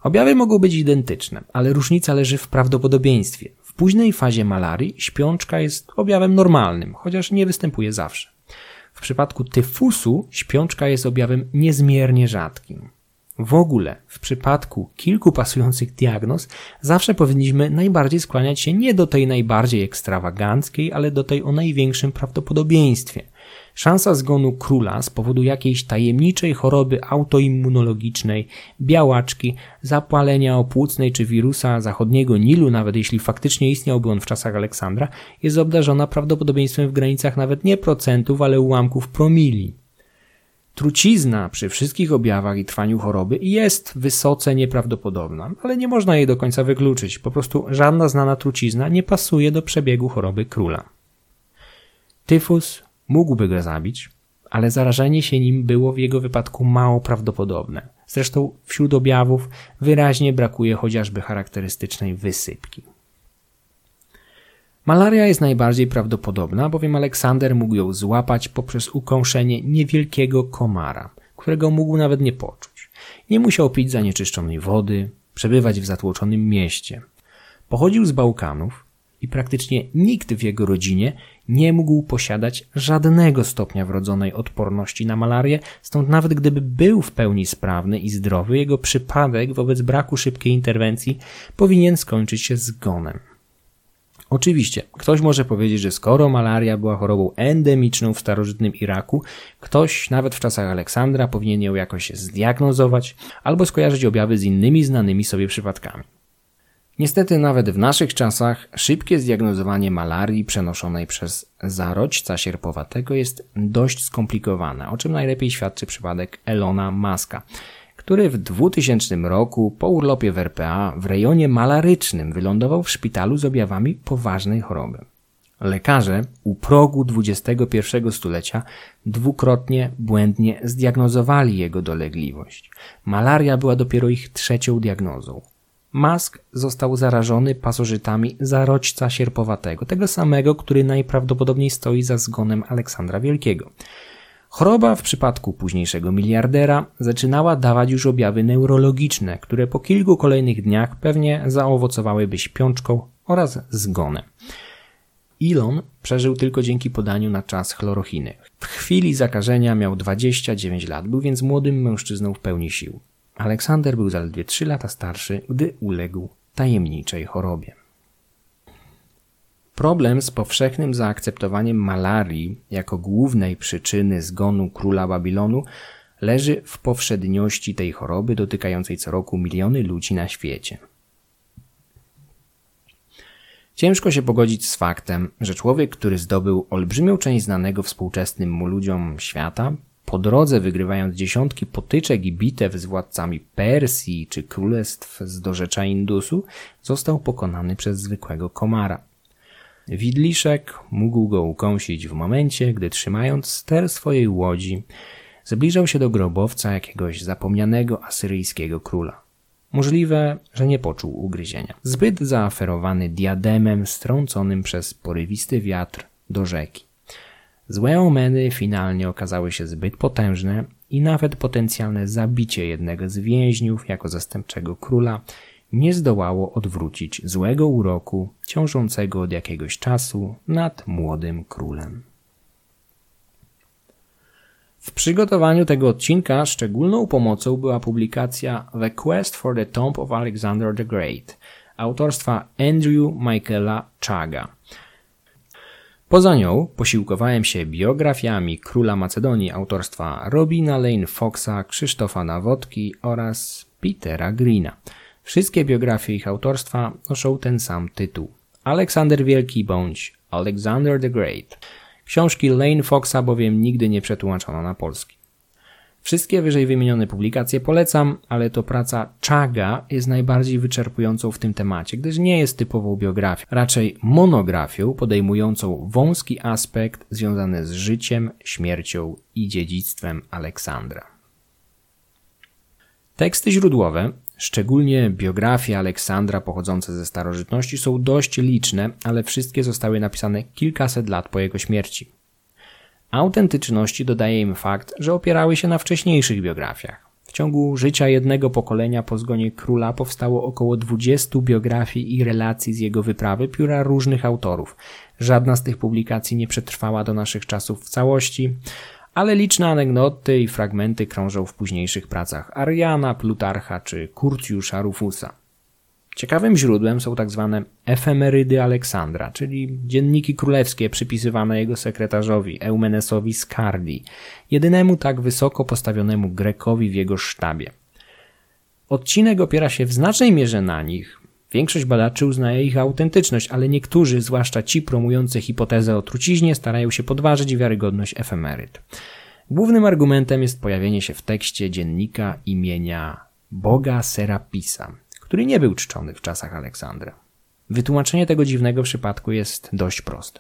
Objawy mogą być identyczne, ale różnica leży w prawdopodobieństwie. W późnej fazie malarii śpiączka jest objawem normalnym, chociaż nie występuje zawsze. W przypadku tyfusu śpiączka jest objawem niezmiernie rzadkim. W ogóle, w przypadku kilku pasujących diagnoz, zawsze powinniśmy najbardziej skłaniać się nie do tej najbardziej ekstrawaganckiej, ale do tej o największym prawdopodobieństwie. Szansa zgonu króla z powodu jakiejś tajemniczej choroby autoimmunologicznej, białaczki, zapalenia opłucnej czy wirusa zachodniego Nilu, nawet jeśli faktycznie istniałby on w czasach Aleksandra, jest obdarzona prawdopodobieństwem w granicach nawet nie procentów, ale ułamków promili. Trucizna przy wszystkich objawach i trwaniu choroby jest wysoce nieprawdopodobna, ale nie można jej do końca wykluczyć. Po prostu żadna znana trucizna nie pasuje do przebiegu choroby króla. Tyfus mógłby go zabić, ale zarażenie się nim było w jego wypadku mało prawdopodobne. Zresztą wśród objawów wyraźnie brakuje chociażby charakterystycznej wysypki. Malaria jest najbardziej prawdopodobna, bowiem Aleksander mógł ją złapać poprzez ukąszenie niewielkiego komara, którego mógł nawet nie poczuć. Nie musiał pić zanieczyszczonej wody, przebywać w zatłoczonym mieście. Pochodził z Bałkanów i praktycznie nikt w jego rodzinie nie mógł posiadać żadnego stopnia wrodzonej odporności na malarię, stąd nawet gdyby był w pełni sprawny i zdrowy, jego przypadek wobec braku szybkiej interwencji powinien skończyć się zgonem. Oczywiście, ktoś może powiedzieć, że skoro malaria była chorobą endemiczną w starożytnym Iraku, ktoś nawet w czasach Aleksandra powinien ją jakoś zdiagnozować albo skojarzyć objawy z innymi znanymi sobie przypadkami. Niestety nawet w naszych czasach szybkie zdiagnozowanie malarii przenoszonej przez zarodźca sierpowatego jest dość skomplikowane, o czym najlepiej świadczy przypadek Elona Maska, który w 2000 roku po urlopie w RPA w rejonie malarycznym wylądował w szpitalu z objawami poważnej choroby. Lekarze u progu XXI stulecia dwukrotnie błędnie zdiagnozowali jego dolegliwość. Malaria była dopiero ich trzecią diagnozą. Mask został zarażony pasożytami zarodźca sierpowatego, tego samego, który najprawdopodobniej stoi za zgonem Aleksandra Wielkiego. Choroba w przypadku późniejszego miliardera zaczynała dawać już objawy neurologiczne, które po kilku kolejnych dniach pewnie zaowocowałyby śpiączką oraz zgonem. Ilon przeżył tylko dzięki podaniu na czas chlorochiny. W chwili zakażenia miał 29 lat, był więc młodym mężczyzną w pełni sił. Aleksander był zaledwie 3 lata starszy, gdy uległ tajemniczej chorobie. Problem z powszechnym zaakceptowaniem malarii jako głównej przyczyny zgonu króla Babilonu leży w powszedniości tej choroby dotykającej co roku miliony ludzi na świecie. Ciężko się pogodzić z faktem, że człowiek, który zdobył olbrzymią część znanego współczesnym mu ludziom świata, po drodze wygrywając dziesiątki potyczek i bitew z władcami Persji czy królestw z dorzecza Indusu, został pokonany przez zwykłego komara. Widliszek mógł go ukąsić w momencie, gdy trzymając ster swojej łodzi, zbliżał się do grobowca jakiegoś zapomnianego asyryjskiego króla. Możliwe, że nie poczuł ugryzienia. Zbyt zaaferowany diademem strąconym przez porywisty wiatr do rzeki. Złe omeny finalnie okazały się zbyt potężne i nawet potencjalne zabicie jednego z więźniów jako zastępczego króla nie zdołało odwrócić złego uroku ciążącego od jakiegoś czasu nad młodym królem. W przygotowaniu tego odcinka szczególną pomocą była publikacja The Quest for the Tomb of Alexander the Great autorstwa Andrew Michaela Chaga. Poza nią posiłkowałem się biografiami króla Macedonii autorstwa Robina Lane Foxa, Krzysztofa Nawodki oraz Petera Greena. Wszystkie biografie ich autorstwa noszą ten sam tytuł. Aleksander Wielki bądź Alexander the Great. Książki Lane Foxa bowiem nigdy nie przetłumaczono na polski. Wszystkie wyżej wymienione publikacje polecam, ale to praca Chaga jest najbardziej wyczerpującą w tym temacie, gdyż nie jest typową biografią, raczej monografią podejmującą wąski aspekt związany z życiem, śmiercią i dziedzictwem Aleksandra. Teksty źródłowe, szczególnie biografie Aleksandra pochodzące ze starożytności, są dość liczne, ale wszystkie zostały napisane kilkaset lat po jego śmierci. Autentyczności dodaje im fakt, że opierały się na wcześniejszych biografiach. W ciągu życia jednego pokolenia po zgonie króla powstało około 20 biografii i relacji z jego wyprawy pióra różnych autorów. Żadna z tych publikacji nie przetrwała do naszych czasów w całości, ale liczne anegdoty i fragmenty krążą w późniejszych pracach Ariana, Plutarcha czy Kurcjusza Rufusa. Ciekawym źródłem są tak zwane efemerydy Aleksandra, czyli dzienniki królewskie przypisywane jego sekretarzowi Eumenesowi Scardi, jedynemu tak wysoko postawionemu Grekowi w jego sztabie. Odcinek opiera się w znacznej mierze na nich. Większość badaczy uznaje ich autentyczność, ale niektórzy, zwłaszcza ci promujący hipotezę o truciźnie, starają się podważyć wiarygodność efemeryd. Głównym argumentem jest pojawienie się w tekście dziennika imienia Boga Serapisa, który nie był czczony w czasach Aleksandra. Wytłumaczenie tego dziwnego przypadku jest dość proste.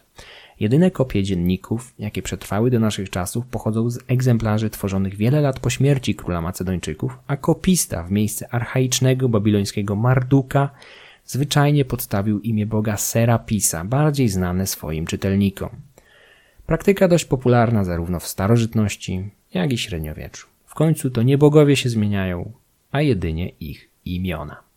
Jedyne kopie dzienników, jakie przetrwały do naszych czasów, pochodzą z egzemplarzy tworzonych wiele lat po śmierci króla Macedończyków, a kopista w miejsce archaicznego babilońskiego Marduka zwyczajnie podstawił imię boga Serapisa, bardziej znane swoim czytelnikom. Praktyka dość popularna zarówno w starożytności, jak i średniowieczu. W końcu to nie bogowie się zmieniają, a jedynie ich imiona.